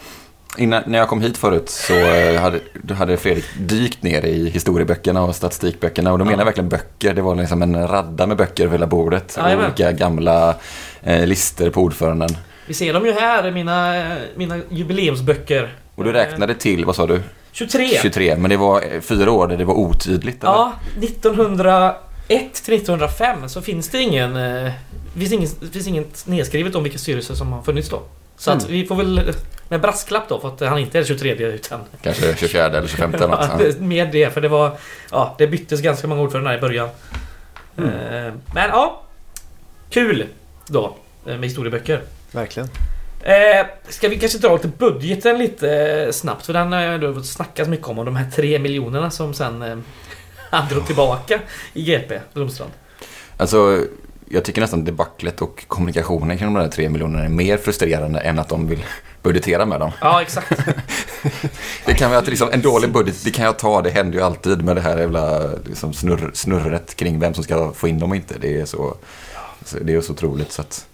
C: Innan, när jag kom hit förut så eh, hade, hade Fredrik dykt ner i historieböckerna och statistikböckerna och då menar jag verkligen böcker. Det var liksom en radda med böcker över hela bordet.
A: Jajamän.
C: Olika gamla eh, listor på ordföranden.
A: Vi ser dem ju här, mina, mina jubileumsböcker.
C: Och du räknade till, vad sa du?
A: 23!
C: 23, men det var eh, fyra år där det var otydligt. Eller?
A: Ja, 1901 till 1905 så finns det ingen... Eh, finns inget, det finns inget nedskrivet om vilka styrelser som har funnits då. Så att
B: Mm.
A: vi får väl med brasklapp då för att han inte är 23 utan...
C: Kanske 24 eller 25 eller något.
A: Ja, Med det, för det var... Ja, det byttes ganska många ordförande där i början.
B: Mm.
A: Eh, Men ja, kul då eh, med historieböcker.
B: Verkligen.
A: Eh, ska vi kanske dra lite budgeten lite eh, snabbt? För den har jag då snackat mycket om. Och de här tre miljonerna som sen eh, <laughs> han drog tillbaka i GP, Blomstrand.
C: Alltså, jag tycker nästan debaclet och kommunikationen kring de där tre miljonerna är mer frustrerande än att de vill <laughs> budgetera med dem.
A: Ja, exakt. <laughs>
C: Det kan vara liksom, en dålig budget, det kan jag ta, det händer ju alltid med det här jävla liksom, snurr, snurret kring vem som ska få in dem och inte. Det är så, så det är så otroligt så att...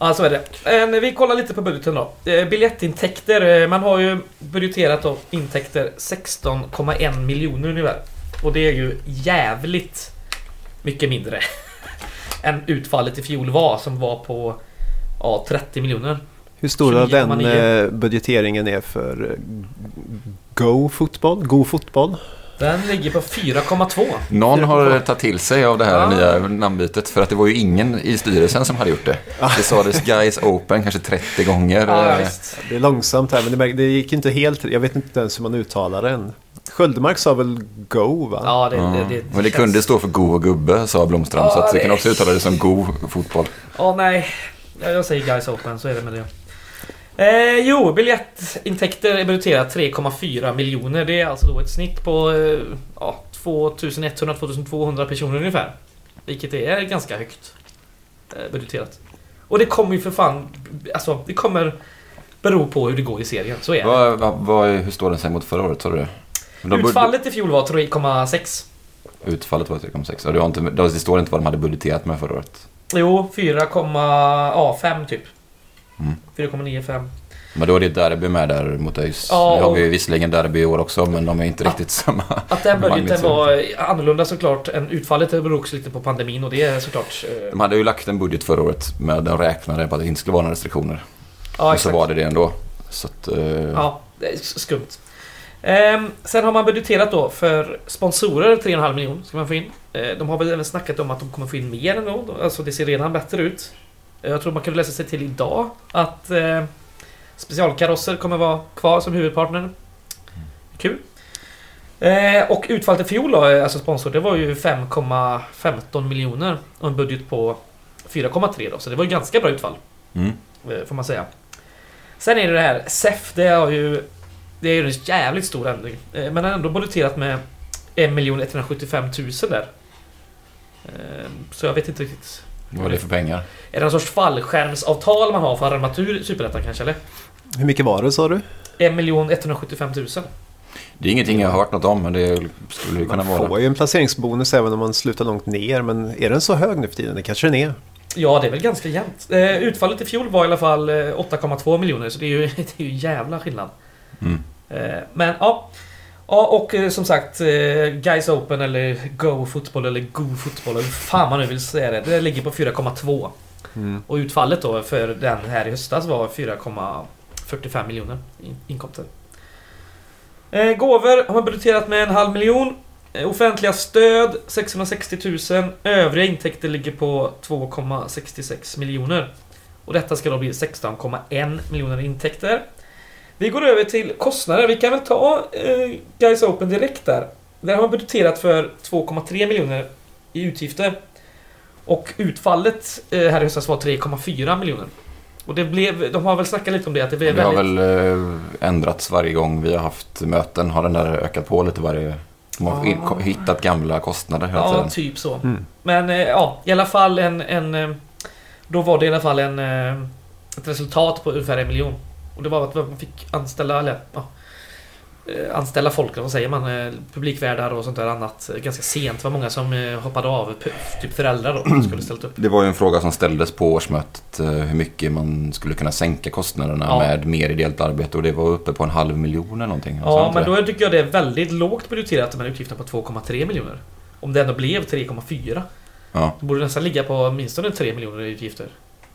A: Ja, så är det. Eh, vi kollar lite på budgeten då. Eh, biljettintäkter. Eh, man har ju budgeterat då intäkter 16,1 miljoner ungefär. Och det är ju jävligt mycket mindre <laughs> än utfallet i fjol var som var på ja, 30 miljoner.
B: Hur stor av den
A: 29,9.
B: budgeteringen är för Go fotboll? Go fotboll?
A: Den ligger på 4,2.
C: Någon har
A: 4,2.
C: tagit till sig av det här
A: Ja.
C: nya namnbytet för att det var ju ingen i styrelsen som hade gjort det. Det sades Guys Open kanske 30 gånger.
A: Ja.
B: Det är långsamt här men det, gick inte helt. Jag vet inte ens hur man uttalar den. Sköldemark sa väl Go va?
A: Ja, det, det, det,
C: Men det kunde stå för go och gubbe, sa Blomstrand.
A: Ja,
C: så att
A: det-
C: kan också uttala det som go fotboll.
A: Ja, nej. Ja, Jag säger Guys Open, så är det med det. Eh, jo, biljettintäkter är budgeterat 3,4 miljoner. Det är alltså då ett snitt på eh, ja, 2100-2200 personer ungefär. Vilket är ganska högt eh, budgeterat. Och det kommer ju för fan... Alltså, det kommer bero på hur det går i serien. Så är det.
C: Vad, vad, vad, hur står den sig mot förra året, sa du det? De
A: Utfallet i fjol var 3,6.
C: Utfallet var 3,6. Ja, du har inte, det står inte vad de hade budgeterat med förra året.
A: Jo, 4,5 typ.
C: Mm.
A: 4,95.
C: Men då är det derby med där mot ÖIS.
A: Ja,
C: nu har
A: och-
C: vi visserligen derby i år också, men de är inte riktigt samma.
A: Att den budgeten var annorlunda såklart än utfallet beror också lite på pandemin och det är såklart... eh,
C: De hade ju lagt en budget förra året med de räknade på att det inte skulle vara några restriktioner.
A: Ja,
C: Men så
A: exakt.
C: var det det ändå. Så att, eh,
A: Ja, det är skumt. Ehm, sen har man budgeterat då för sponsorer 3,5 miljoner ska man få in. Eh, de har väl även snackat om att de kommer få in mer ändå. Alltså det ser redan bättre ut. Jag tror man kunde läsa sig till idag att eh, specialkarosser kommer vara kvar som huvudpartner. Kul. Eh, och utfallet i fjol då, eh, alltså sponsor, det var ju 5,15 miljoner och en budget på 4,3 då. Så det var ju ganska bra utfall.
C: mm.
A: Eh, Får man säga. Sen är det det här SEF, det har ju... Det är ju en jävligt stor ändring. Eh, Men den har ändå budgeterat med 1 175 000 där. Så jag vet inte riktigt.
C: Vad var det för pengar?
A: Är det någon sorts fallskärmsavtal man har för att ramla ur Superettan kanske eller?
B: Hur mycket var det sa du?
A: 1 175 000.
C: Det är ingenting jag har hört något om, men det skulle ju kunna
B: Man
C: vara.
B: får ju en placeringsbonus även om man slutar långt ner. Men är den så hög nu för tiden? Det kanske den är.
A: Ja, det är väl ganska jämnt. Eh, Utfallet i fjol var i alla fall eh, 8,2 miljoner så det är ju, <laughs> det är ju jävla skillnad.
C: Mm.
A: Eh, Men ja. Ja, och eh, som sagt, eh, Guys Open eller Go Fotboll eller Go Fotboll, hur fan man nu vill säga det. Det ligger på 4,2.
B: Mm.
A: Och utfallet då för den här i höstas var 4,45 miljoner i inkomster. Eh, gåvor har man budgeterat med en halv miljon. Eh, offentliga stöd 660 000. Övriga intäkter ligger på 2,66 miljoner. Och detta ska då bli 16,1 miljoner intäkter. Vi går över till kostnader. Vi kan väl ta eh, Guys Open direkt där. Där har man budgeterat för 2,3 miljoner i utgifter. Och utfallet eh, här i höstas var 3,4 miljoner. Och det blev, de har väl snackat lite om det, att det blev
C: Det har
A: väldigt...
C: väl eh, ändrats varje gång vi har haft möten. Har den där ökat på lite varje... De har
A: Ah.
C: hittat gamla kostnader hela
A: Ja,
C: tiden.
A: typ så.
B: Mm.
A: Men eh, ja, i alla fall en, en... eh, Då var det i alla fall en... Ett resultat på ungefär en miljon. Och det var att man fick anställa, eller ja, eh, Anställa folk, vad säger man? eh, Publikvärdar och sånt där annat eh, ganska sent. Det var många som hoppade av. Typ föräldrar då, som skulle ställt upp.
C: Det var ju en fråga som ställdes på årsmötet. Hur mycket man skulle kunna sänka kostnaderna
A: Ja.
C: med mer ideellt arbete. Och det var uppe på en halv miljon eller någonting. Sa
A: Ja, men då tycker jag det är väldigt lågt budgeterat de här utgifterna på 2,3 miljoner. Om det ändå blev 3,4.
C: Ja.
A: Då borde det nästan ligga på åtminstone 3 miljoner i utgifter.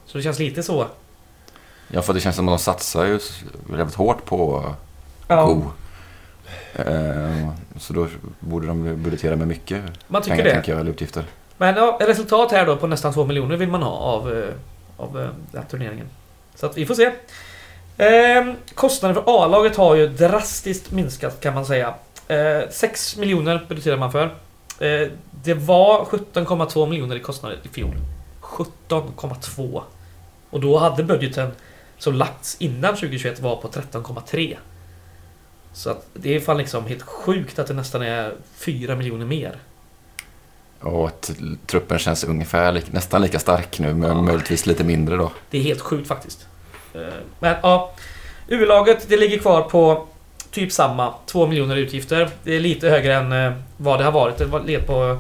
A: Så det känns lite så.
C: Ja, för det känns som att de satsar ju väldigt hårt på
A: Ja,
C: Go. Eh, Så då borde de budgetera med mycket
A: man tycker
C: pengar,
A: det.
C: tänker jag, eller utgifter.
A: Men ja, resultat här då på nästan 2 miljoner vill man ha av, eh, av eh, den här turneringen. Så att vi får se. Ehm, kostnaden för A-laget har ju drastiskt minskat kan man säga. Eh, 6 miljoner budgeterar man för. Eh, det var 17,2 miljoner i kostnader i fjol. 17,2. Och då hade budgeten som lagts innan 2021 var på 13,3. Så att det är fan liksom helt sjukt att det nästan är 4 miljoner mer.
C: Och att truppen känns ungefär nästan lika stark nu, men
A: Ja.
C: möjligtvis lite mindre då.
A: Det är helt sjukt faktiskt. Eh, Men ja, U-laget det ligger kvar på typ samma 2 miljoner utgifter. Det är lite högre än eh, vad det har varit. Det led på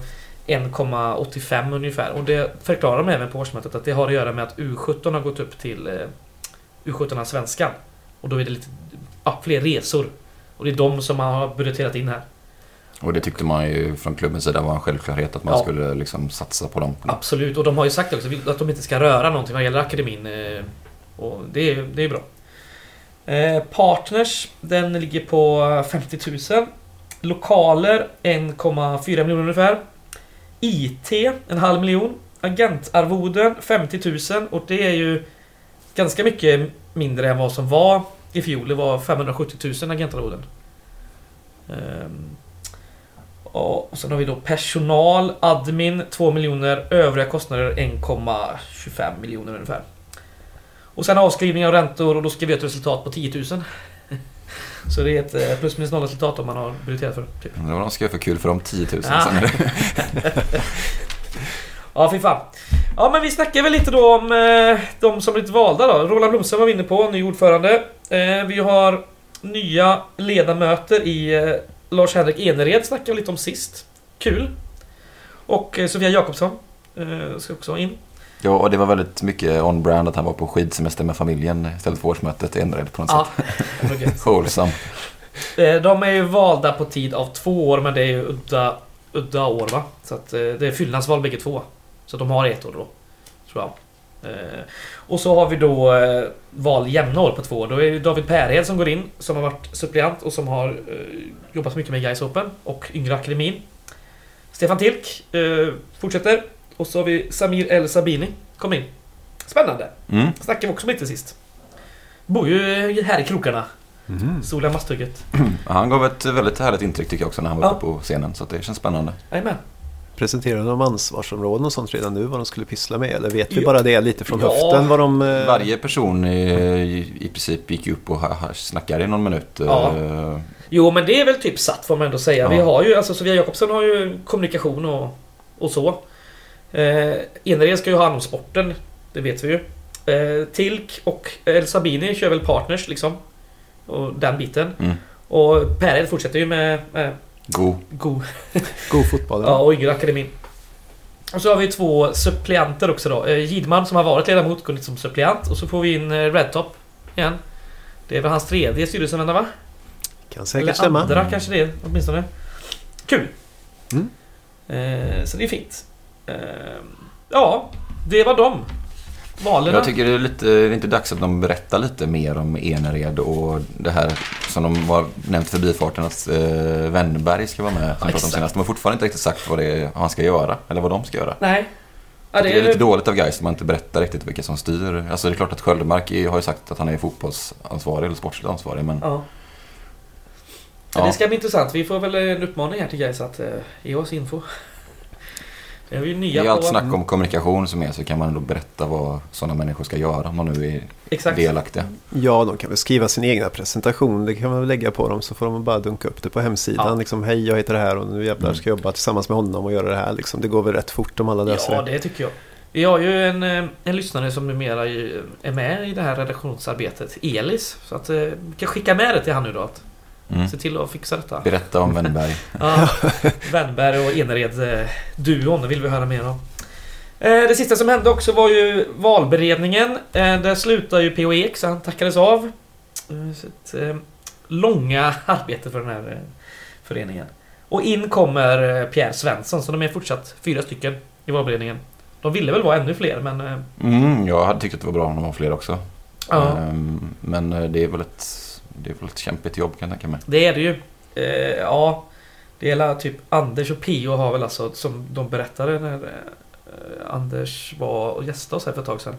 A: 1,85 ungefär. Och det förklarar de även på årsmötet att det har att göra med att U17 har gått upp till eh, U17 svenskan. Och då är det lite ja, fler resor. Och det är de som man har budgeterat in här.
C: Och det tyckte man ju från klubbens sida var en självklarhet att man
A: Ja.
C: skulle liksom satsa på dem.
A: Absolut, och de har ju sagt också att de inte ska röra någonting vad gäller akademin. eh, Och det är, det är bra. Eh, partners, den ligger på 50 000. Lokaler, 1,4 miljoner ungefär. IT, en halv miljon. Agentarvoden, 50 000. Och det är ju ganska mycket mindre än vad som var i fjol. Det var 570 000 agentarvoden. Och sen har vi då personal, admin 2 miljoner, övriga kostnader 1,25 miljoner ungefär. Och sen avskrivningar och räntor och då ska vi ha ett resultat på 10 000. <laughs> Så det är ett eh, plus minus noll resultat om man har budgeterat för. Typ.
C: Undrar vad de ska göra för kul för de 10 000
A: Ja.
C: sen. <laughs> <laughs>
A: Ja, fy fan. Ja, men vi snackar väl lite då om eh, de som blivit valda då. Roland Blomström var vi inne på, ny ordförande. Eh, vi har nya ledamöter i eh, Lars-Henrik Enered snackade vi lite om sist. Kul. Och eh, Sofia Jakobsson eh, ska också in.
C: Ja, och det var väldigt mycket on-brand att han var på skidsemester med familjen istället för årsmötet i Enered på något
A: Ja,
C: sätt. <laughs> Wholesome.
A: Eh, De är ju valda på tid av två år, men det är ju udda, udda år va? Så att eh, det är fyllnadsval bägge två. Så de har ett år då. Tror jag. Eh, Och så har vi då eh, val jämna år på två år. Då är det David Perhed som går in, som har varit suppleant och som har eh, jobbat mycket med Gais Open och Yngre Akademin. Stefan Tilk fortsätter. Och så har vi Samir El Sabini, kommer in. Spännande!
C: Mm.
A: Snackade vi också lite sist. Bor ju här i krokarna.
B: Mhm.
A: Sola Masthugget. <clears throat>
C: Han gav ett väldigt härligt intryck tycker jag också när han var
A: Ja.
C: uppe på scenen. Så det känns spännande.
A: Jajamän.
B: Presenterade de ansvarsområden och sånt redan nu vad de skulle pyssla med? Eller vet vi
A: Ja.
B: bara det lite från
A: Ja.
B: höften vad de... eh,
C: Varje person i, i princip gick upp och snackade i någon minut.
A: Ja.
C: Eh,
A: Jo men det är väl typ satt får man ändå säga.
C: Ja.
A: Vi har ju, alltså Sofia Jakobsson har ju kommunikation och, och så. Eh, Enered ska ju ha hand om sporten. Det vet vi ju. Eh, Tilk och El Sabini kör väl partners liksom. Och den biten.
C: Mm.
A: Och Pered fortsätter ju med, med
C: God.
A: Go
B: God <laughs> fotboll.
A: ja, och Yngre Akademin. Och så har vi två suppleanter också då. Eh, Gidman som har varit ledamot går in som suppleant. Och så får vi in eh, Redtop igen. Det är väl hans tredje styrelsemedlem va?
B: Kan säkert
A: Eller
B: stämma.
A: andra kanske det är, åtminstone. Kul!
B: Mm.
A: Eh, så det är fint. Eh, ja, det var dem. Valen.
C: Jag tycker det är lite, det är inte dags att de berättar lite mer om Enered och det här som de var nämnt förbifarten att eh, Wennberg ska vara med. Som
A: Ja,
C: om senast. De har fortfarande inte riktigt sagt vad det är han ska göra. Eller vad de ska göra.
A: Nej. Ja, det
C: tycker det är
A: är,
C: lite dåligt av Gais att man inte berättar riktigt vilka som styr. Alltså det är klart att Sköldemark är- har ju sagt att han är fotbollsansvarig eller sportsligt ansvarig. Men.
A: Ja. Ja. Det ska bli intressant. Vi får väl en uppmaning här till Gais att eh, ge oss info. Det är
C: det
A: nya
C: är
A: på.
C: allt snack om kommunikation som är så kan man ändå berätta vad sådana människor ska göra om de nu är
A: Exakt.
C: delaktiga.
B: Ja, de kan väl skriva sin egna presentation. Det kan man väl lägga på dem så får de bara dunka upp det på hemsidan.
A: Ja.
B: Liksom, Hej, jag heter det här och nu jävlar ska jag jobba tillsammans med honom och göra det här. Liksom. Det går väl rätt fort om alla löser
A: Ja,
B: det.
A: det tycker jag. Vi har ju en, eh, en lyssnare som numera ju är med i det här redaktionsarbetet, Elis. Så att eh, vi kan skicka med det till han nu då. Att
C: Mm.
A: se till att fixa detta.
C: Berätta om Wennberg. <laughs>
A: Ja, Wennberg och Enered-duon vill vi höra mer om. Eh, Det sista som hände också var ju valberedningen. Eh, Där slutar ju P.O. Ek, så han tackades av. Eh, eh, långa <laughs> arbete för den här eh, föreningen. Och in kommer eh, Pierre Svensson, så de är fortsatt fyra stycken i valberedningen. De ville väl vara ännu fler, men... eh,
C: Mm, jag hade tyckt att det var bra om de var fler också.
A: Ja.
C: Ehm, Men eh, det är väl ett, det är väl ett kämpigt jobb kan jag tänka mig.
A: Det är det ju. Eh, ja. Det är typ Anders och Pio har väl alltså, som de berättade när eh, Anders var och gästade oss här för ett tag sedan.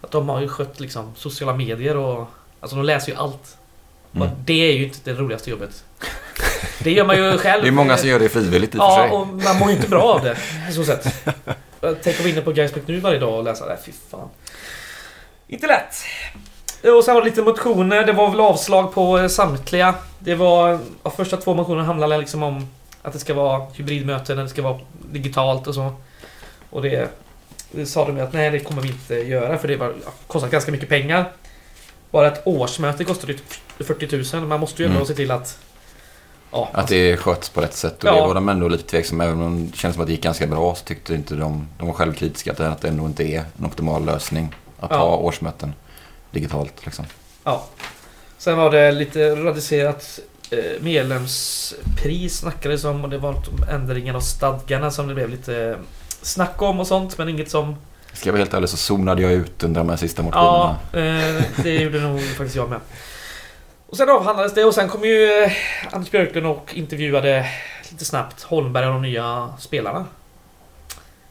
A: Att de har ju skött liksom sociala medier och... Alltså de läser ju allt.
C: Mm.
A: Och det är ju inte det roligaste jobbet. Det gör man ju <laughs> själv.
C: Det är många som gör det frivilligt i och för
A: Ja,
C: sig.
A: och man mår ju inte bra av det. Så sätt. Tänk att vara inne på Gaisbeck nu varje dag och läsa det. Fy fan. Inte lätt. Och sen var det lite motioner. Det var väl avslag på eh, samtliga. Det var... De första två motionerna handlade liksom om att det ska vara hybridmöten, det ska vara digitalt och så. Och det, det sa de ju att nej, det kommer vi inte göra för det var, ja, kostar ganska mycket pengar. Bara ett årsmöte kostar ju typ 40 000. Man måste ju ändå
C: Mm.
A: se till att... Ja,
C: Att det sköts på rätt sätt. Och
A: Ja.
C: det var de ändå lite tveksamma. Även om det kändes som att det gick ganska bra så tyckte inte de... De var självkritiska att det, att det ändå inte är en optimal lösning. Att
A: Ja.
C: ha årsmöten digitalt liksom.
A: Ja. Sen var det lite reducerat eh, medlemspris snackades om och det var något om ändringen av stadgarna som det blev lite snack om och sånt men inget som...
C: Ska jag vara helt ärlig så zonade jag ut under de här sista
A: Ja,
C: motionerna.
A: eh, det gjorde nog <laughs> faktiskt jag med. Och sen avhandlades det och sen kom ju eh, Anders Björklund och intervjuade lite snabbt Holmberg och de nya spelarna.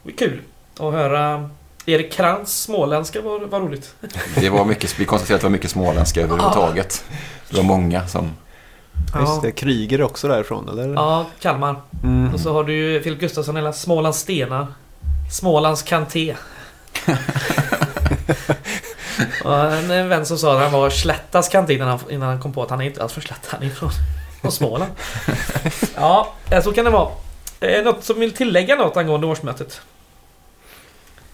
A: Det var kul att höra Erik Krantz småländska var, var roligt.
C: Det var mycket, vi konstaterade att det var mycket småländska överhuvudtaget. Det var många som...
B: Just det, Kryger också därifrån, eller?
A: Ja, Kalmar.
B: Mm.
A: Och så har du ju Filip Gustafsson, hela Smålands stenar. Smålands kanté. <laughs> och en vän som sa att han var Slättas kanté innan han, innan han kom på att han är inte alls från Slätta, han är från, från Småland. <laughs> ja, så kan det vara. Eh, Något som vill tillägga något angående årsmötet?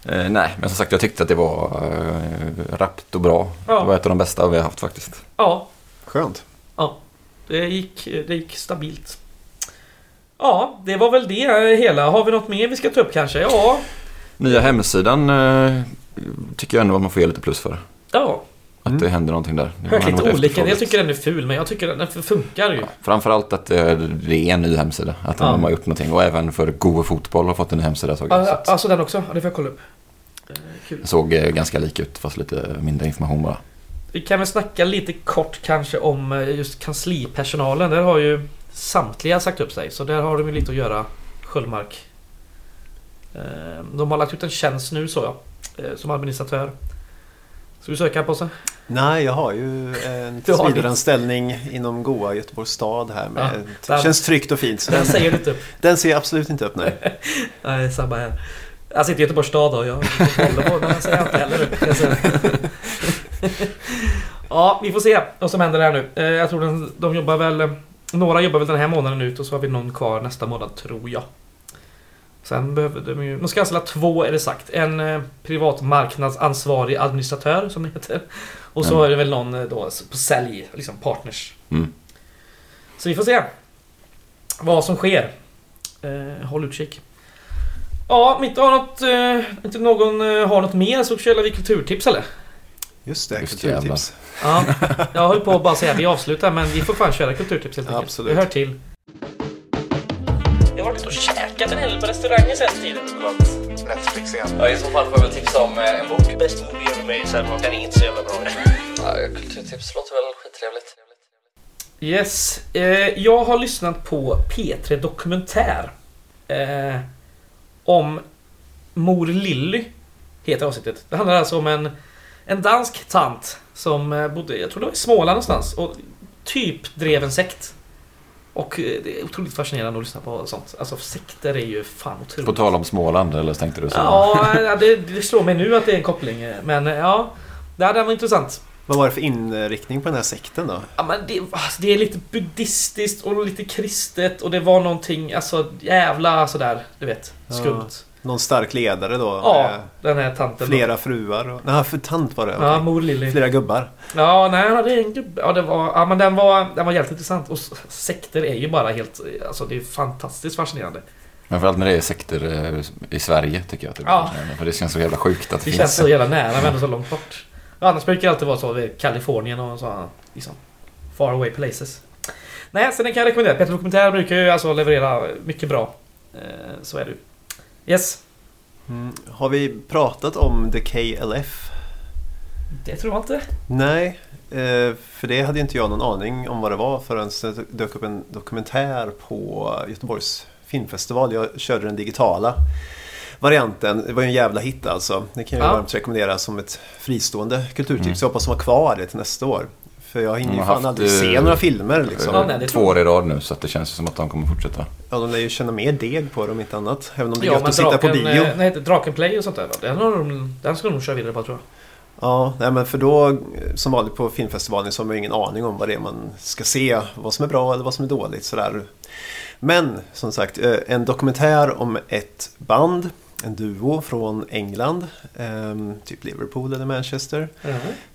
C: Eh, nej, men som sagt jag tyckte att det var eh, rappt och bra.
A: Ja.
C: Det var ett av de bästa vi har haft faktiskt.
A: Ja,
B: Skönt.
A: det gick, det gick stabilt. Ja, det var väl det eh, hela. Har vi något mer vi ska ta upp kanske? Ja.
C: Nya hemsidan eh, tycker jag ändå att man får ge lite plus för.
A: Ja,
C: Att
B: Mm.
C: det händer någonting där. Det
A: hört lite olika. Jag tycker den är ful, men jag tycker den funkar ju.
C: Framförallt att det, det är en ny hemsida. Att
A: Ja.
C: de har gjort någonting. Och även för Go Fotboll har fått en ny hemsida såg jag. Så
A: Ja, alltså den också? Ja, det får jag kolla upp. Eh, Kul.
C: det såg eh, ganska lik ut fast lite mindre information bara.
A: Vi kan väl snacka lite kort kanske om eh, just kanslipersonalen. Där har ju samtliga sagt upp sig. Så där har de ju lite att göra, Sköldmark. Eh, De har lagt ut en tjänst nu så jag. eh, Som administratör. Ska du söka på sig?
B: Nej, jag har ju en <laughs>
A: Du har
B: tillsvidareanställning inom Goa, Göteborgs stad här. Med,
A: Ja,
B: det känns tryggt och fint. Så
A: Den
B: den,
A: säger du inte upp. <laughs>
B: den ser jag absolut inte upp, nej. <laughs>
A: Nej, samma här. Jag sitter i Göteborgs stad och jag håller på men jag säger inte heller upp. Ja, vi får se vad som händer här nu. Eh, Jag tror den, de jobbar väl... eh, Några jobbar väl den här månaden ut och så har vi någon kvar nästa månad, tror jag. Sen behöver de ju... De ska anställa två, är det sagt. En eh, privat marknadsansvarig administratör, som det heter. Och så
C: Mm.
A: är det väl någon eh, då på sälj, liksom partners.
C: Mm.
A: Så vi får se vad som sker. Eh, håll utkik. Ja, om inte, har något, eh, inte någon eh, har något mer så kör vi kulturtips eller?
B: Just det,
C: Just
B: kulturtips.
A: Ja, jag höll på att bara säga att vi avslutar men vi får fan köra kulturtips helt enkelt.
B: Absolut.
A: Det hör till. Jag har varit käkat en hel på restauranger sen tiden.
B: Netflix igen.
D: Ja, i så fall får jag väl tipsa om eh, en bok.
E: Bäst movie ever made, sen den är inte så jävla bra.
D: Ja, kulturtips låter väl skittrevligt.
A: Yes. Eh, jag har lyssnat på P3 Dokumentär. Eh, om Mor Lilly. Heter avsnittet. Det handlar alltså om en, en dansk tant som eh, bodde, jag tror det var i Småland någonstans. Och typ drev en sekt. Och eh, det är otroligt fascinerande att lyssna på sånt. Alltså sekter är ju fan otroligt.
C: På tal om Småland, eller tänkte du så?
A: Ja, det, det slår mig nu att det är en koppling. eh, Men eh, ja, det här var intressant.
B: Vad var det för inriktning på den här sekten då?
A: Ja, men det, alltså, det är lite buddhistiskt och lite kristet och det var någonting, alltså jävla sådär, du vet,
B: Ja. Någon stark ledare då?
A: Ja,
B: med
A: den här tanten.
B: Flera fruar? Och... Nej, för tant var det?
A: Ja,
B: okej.
A: mor Lilly.
B: Flera gubbar?
A: Ja, nej, han hade en gubbe. Ja, det var, ja, men den var, den var jävligt intressant. Och sekter är ju bara helt, alltså det är fantastiskt fascinerande.
C: Framförallt när det är sekter eh, i Sverige tycker jag. Att det, är
A: Ja.
C: För det känns så jävla sjukt att det,
A: Det känns så jävla nära men ändå så långt bort. Ja, annars brukar det alltid vara så vid Kalifornien och så, liksom, far away places. Nej, så den kan jag rekommendera. Peter Dokumentär brukar ju alltså leverera mycket bra. Eh, så är det ju. Yes,
B: Mm. Har vi pratat om The KLF?
A: det tror jag inte.
B: Nej, eh, för det hade inte jag någon aning om vad det var förrän det dök upp en dokumentär på Göteborgs filmfestival. Jag körde den digitala varianten. Det var ju en jävla hit alltså. Det kan jag
A: Ja.
B: varmt rekommendera som ett fristående kulturtips.
C: Mm.
B: Jag hoppas de har kvar det till nästa år. För jag hinner ju fan aldrig se
C: eh,
B: några filmer liksom.
A: Ja, nej,
C: Två år i rad nu så att det känns som att de kommer fortsätta.
B: Ja, de lär ju känna mer deg på det om inte annat. Även om det är
A: Ja,
B: gött att sitta på
A: draken,
B: bio.
A: eh, nej, heter Draken Play och sånt där. Den, har de, den ska de nog köra vidare på tror jag.
B: Ja, nej, men för då som vanligt på filmfestivalen så har man ju ingen aning om vad det är man ska se. Vad som är bra eller vad som är dåligt sådär. Men som sagt, eh, en dokumentär om ett band, en duo från England, ehm, typ Liverpool eller Manchester.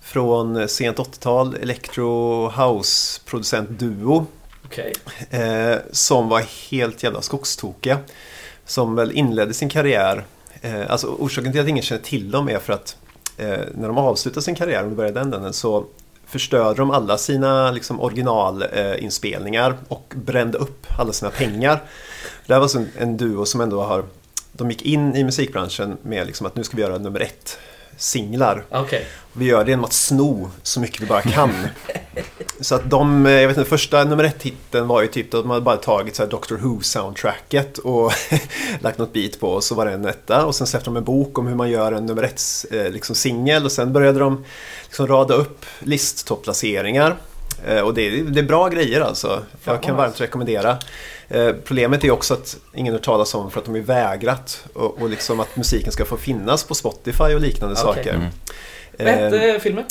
B: Från eh, sent 80-tal, Electro House producent-duo.
A: Okej.
B: Eh, som var helt jävla skogstokiga. Som väl inledde sin karriär. Eh, alltså orsaken till att ingen känner till dem är för att eh, när de avslutade sin karriär, om det började den änden, så förstörde de alla sina liksom, originalinspelningar eh, och brände upp alla sina pengar. Det här var alltså en, en duo som ändå har de gick in i musikbranschen med liksom att nu ska vi göra nummer ett singlar.
A: Okej.
B: Vi gör det genom att sno så mycket vi bara kan. så att de, eh, jag vet inte, första nummer ett-hitten var ju typ att de hade bara tagit så här Doctor Who-soundtracket och <laughs> lagt något beat på och så var det en etta. Och sen släppte de en bok om hur man gör en nummer ett eh, liksom singel och sen började de liksom rada upp listtopplaceringar. Eh, Och det är, det är bra grejer alltså. Jag kan varmt rekommendera. Eh, Problemet är också att ingen har talas om för att de är vägrat och, och liksom att musiken ska få finnas på Spotify och liknande
A: Okej.
B: saker.
C: Mm.
A: Vad
B: Eh,
A: hette filmen?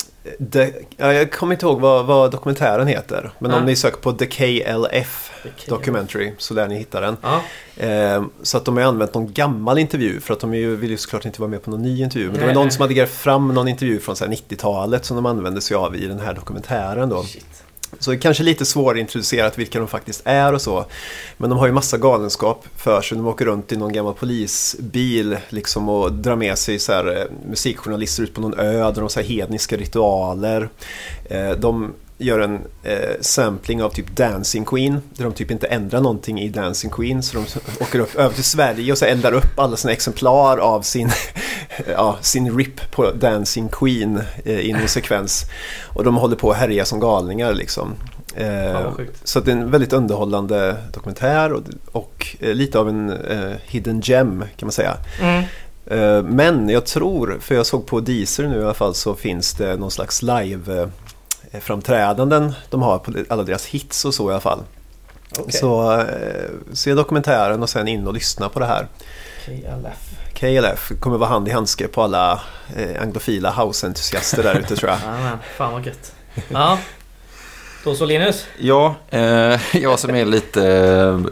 B: The, ja, jag kommer inte ihåg vad, vad dokumentären heter. Men
A: Ja.
B: om ni söker på The KLF
A: The KLF.
B: Documentary så lär ni hitta den.
A: Ja.
B: Eh, så att de har använt någon gammal intervju för att de ju, vill ju såklart inte vara med på någon ny intervju. Men det var
A: Nej,
B: någon
A: nej.
B: som hade grävt fram någon intervju från så här 90-talet som de använde sig av i den här dokumentären då.
A: Shit.
B: Så det är kanske lite svårintroducerat vilka de faktiskt är och så. Men de har ju massa galenskap för sig. De åker runt i någon gammal polisbil liksom och drar med sig så här, eh, musikjournalister ut på någon ö där de har hedniska ritualer. Eh, de gör en eh, sampling av typ Dancing Queen där de typ inte ändrar någonting i Dancing Queen så de åker upp över till Sverige och så eldar upp alla sina exemplar av sin, <laughs> ja, sin RIP på Dancing Queen eh, i någon sekvens. Och de håller på att härja som galningar liksom. Eh,
A: sjukt.
B: så det är en väldigt underhållande dokumentär och, och eh, lite av en eh, hidden gem kan man säga.
A: Mm.
B: Eh, Men jag tror, för jag såg på Deezer nu i alla fall, så finns det någon slags live eh, framträdanden de har på alla deras hits och så i alla fall.
A: Okej.
B: Så eh, se dokumentären och sen in och lyssna på det här.
A: KLF.
B: KLF kommer vara hand i handske på alla eh, anglofila house-entusiaster där ute tror jag. <laughs>
A: Fan vad gött. Ja. Då så Linus.
C: Ja, eh, <laughs> jag som är lite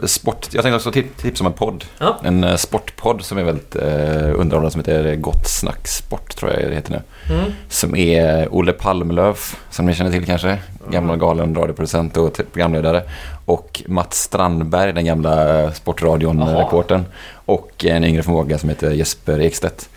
C: eh, sport. Jag tänkte också tip- tipsa om en podd.
A: Ja.
C: En eh, sportpodd som är väldigt eh, underhållande som heter Gott Snack Sport tror jag det heter nu.
A: Mm.
C: Som är Olle Palmlöf, som ni känner till kanske. Gammal galen radioproducent och t- programledare. Och Mats Strandberg, den gamla. Sportradion-reportern. Och en yngre förmåga som heter Jesper Ekstedt.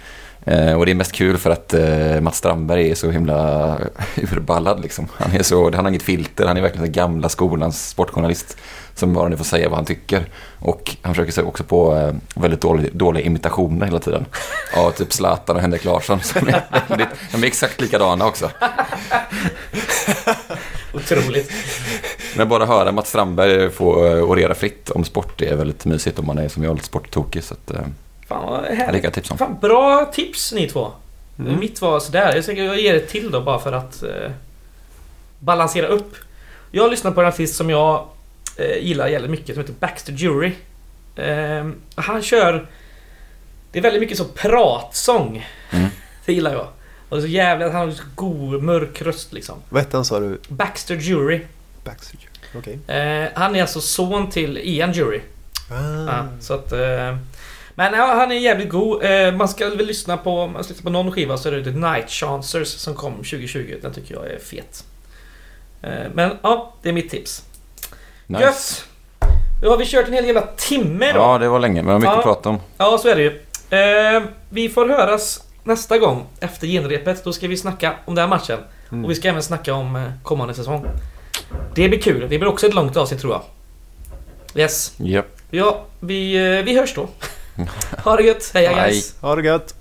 C: Eh, och det är mest kul för att eh, Mats Strandberg är så himla <laughs> urballad liksom. Han, är så, han har inget filter, han är verkligen den gamla skolans sportjournalist som bara nu får säga vad han tycker. Och han försöker sig också på eh, väldigt dålig, dåliga imitationer hela tiden. Av typ Zlatan och Henrik Larsson. Som är <laughs> väldigt, de är exakt likadana också. <laughs>
A: Otroligt.
C: Men bara höra Mats Strandberg få eh, orera fritt om sport det är väldigt mysigt om man är som jag lite sporttokig. Så att, eh,
A: Fan vad härligt.
C: tips om.
A: Fan, bra tips ni två.
B: Mm.
A: Mitt var sådär. Jag tänker jag ger ett till då bara för att eh, balansera upp. Jag lyssnar på en artist som jag eh, gillar jävligt mycket som heter Baxter Jury. Eh, han kör... Det är väldigt mycket så pratsång.
C: Mm. <laughs>
A: Det gillar jag. Och så jävla... Han har så god mörk röst liksom.
B: Vad hette han sa du?
A: Baxter Jury.
B: Backstreet? Okej.
A: Eh, han är alltså son till Ian Jury.
B: Ah.
A: Ja, så att... Men ja, han är jävligt god. Eh, man ska väl lyssna på... Om man ska lyssna på någon skiva så är det The Night Chancers som kom 2020. Den tycker jag är fet. Eh, men ja, det är mitt tips.
C: Nice.
A: Gött! Nu har vi kört en hel jävla timme då.
C: Ja, det var länge, men det var mycket
A: Ja.
C: att prata om.
A: Ja, så är det ju. Eh, vi får höras nästa gång efter genrepet. Då ska vi snacka om den här matchen.
B: Mm.
A: Och vi ska även snacka om eh, kommande säsong. Det blir kul. Det blir också ett långt avsnitt tror jag. Yes.
C: Japp.
A: Ja, vi, eh, vi hörs då. Ha det gött. Heja
C: Hej.
A: guys.
B: Ha det gött!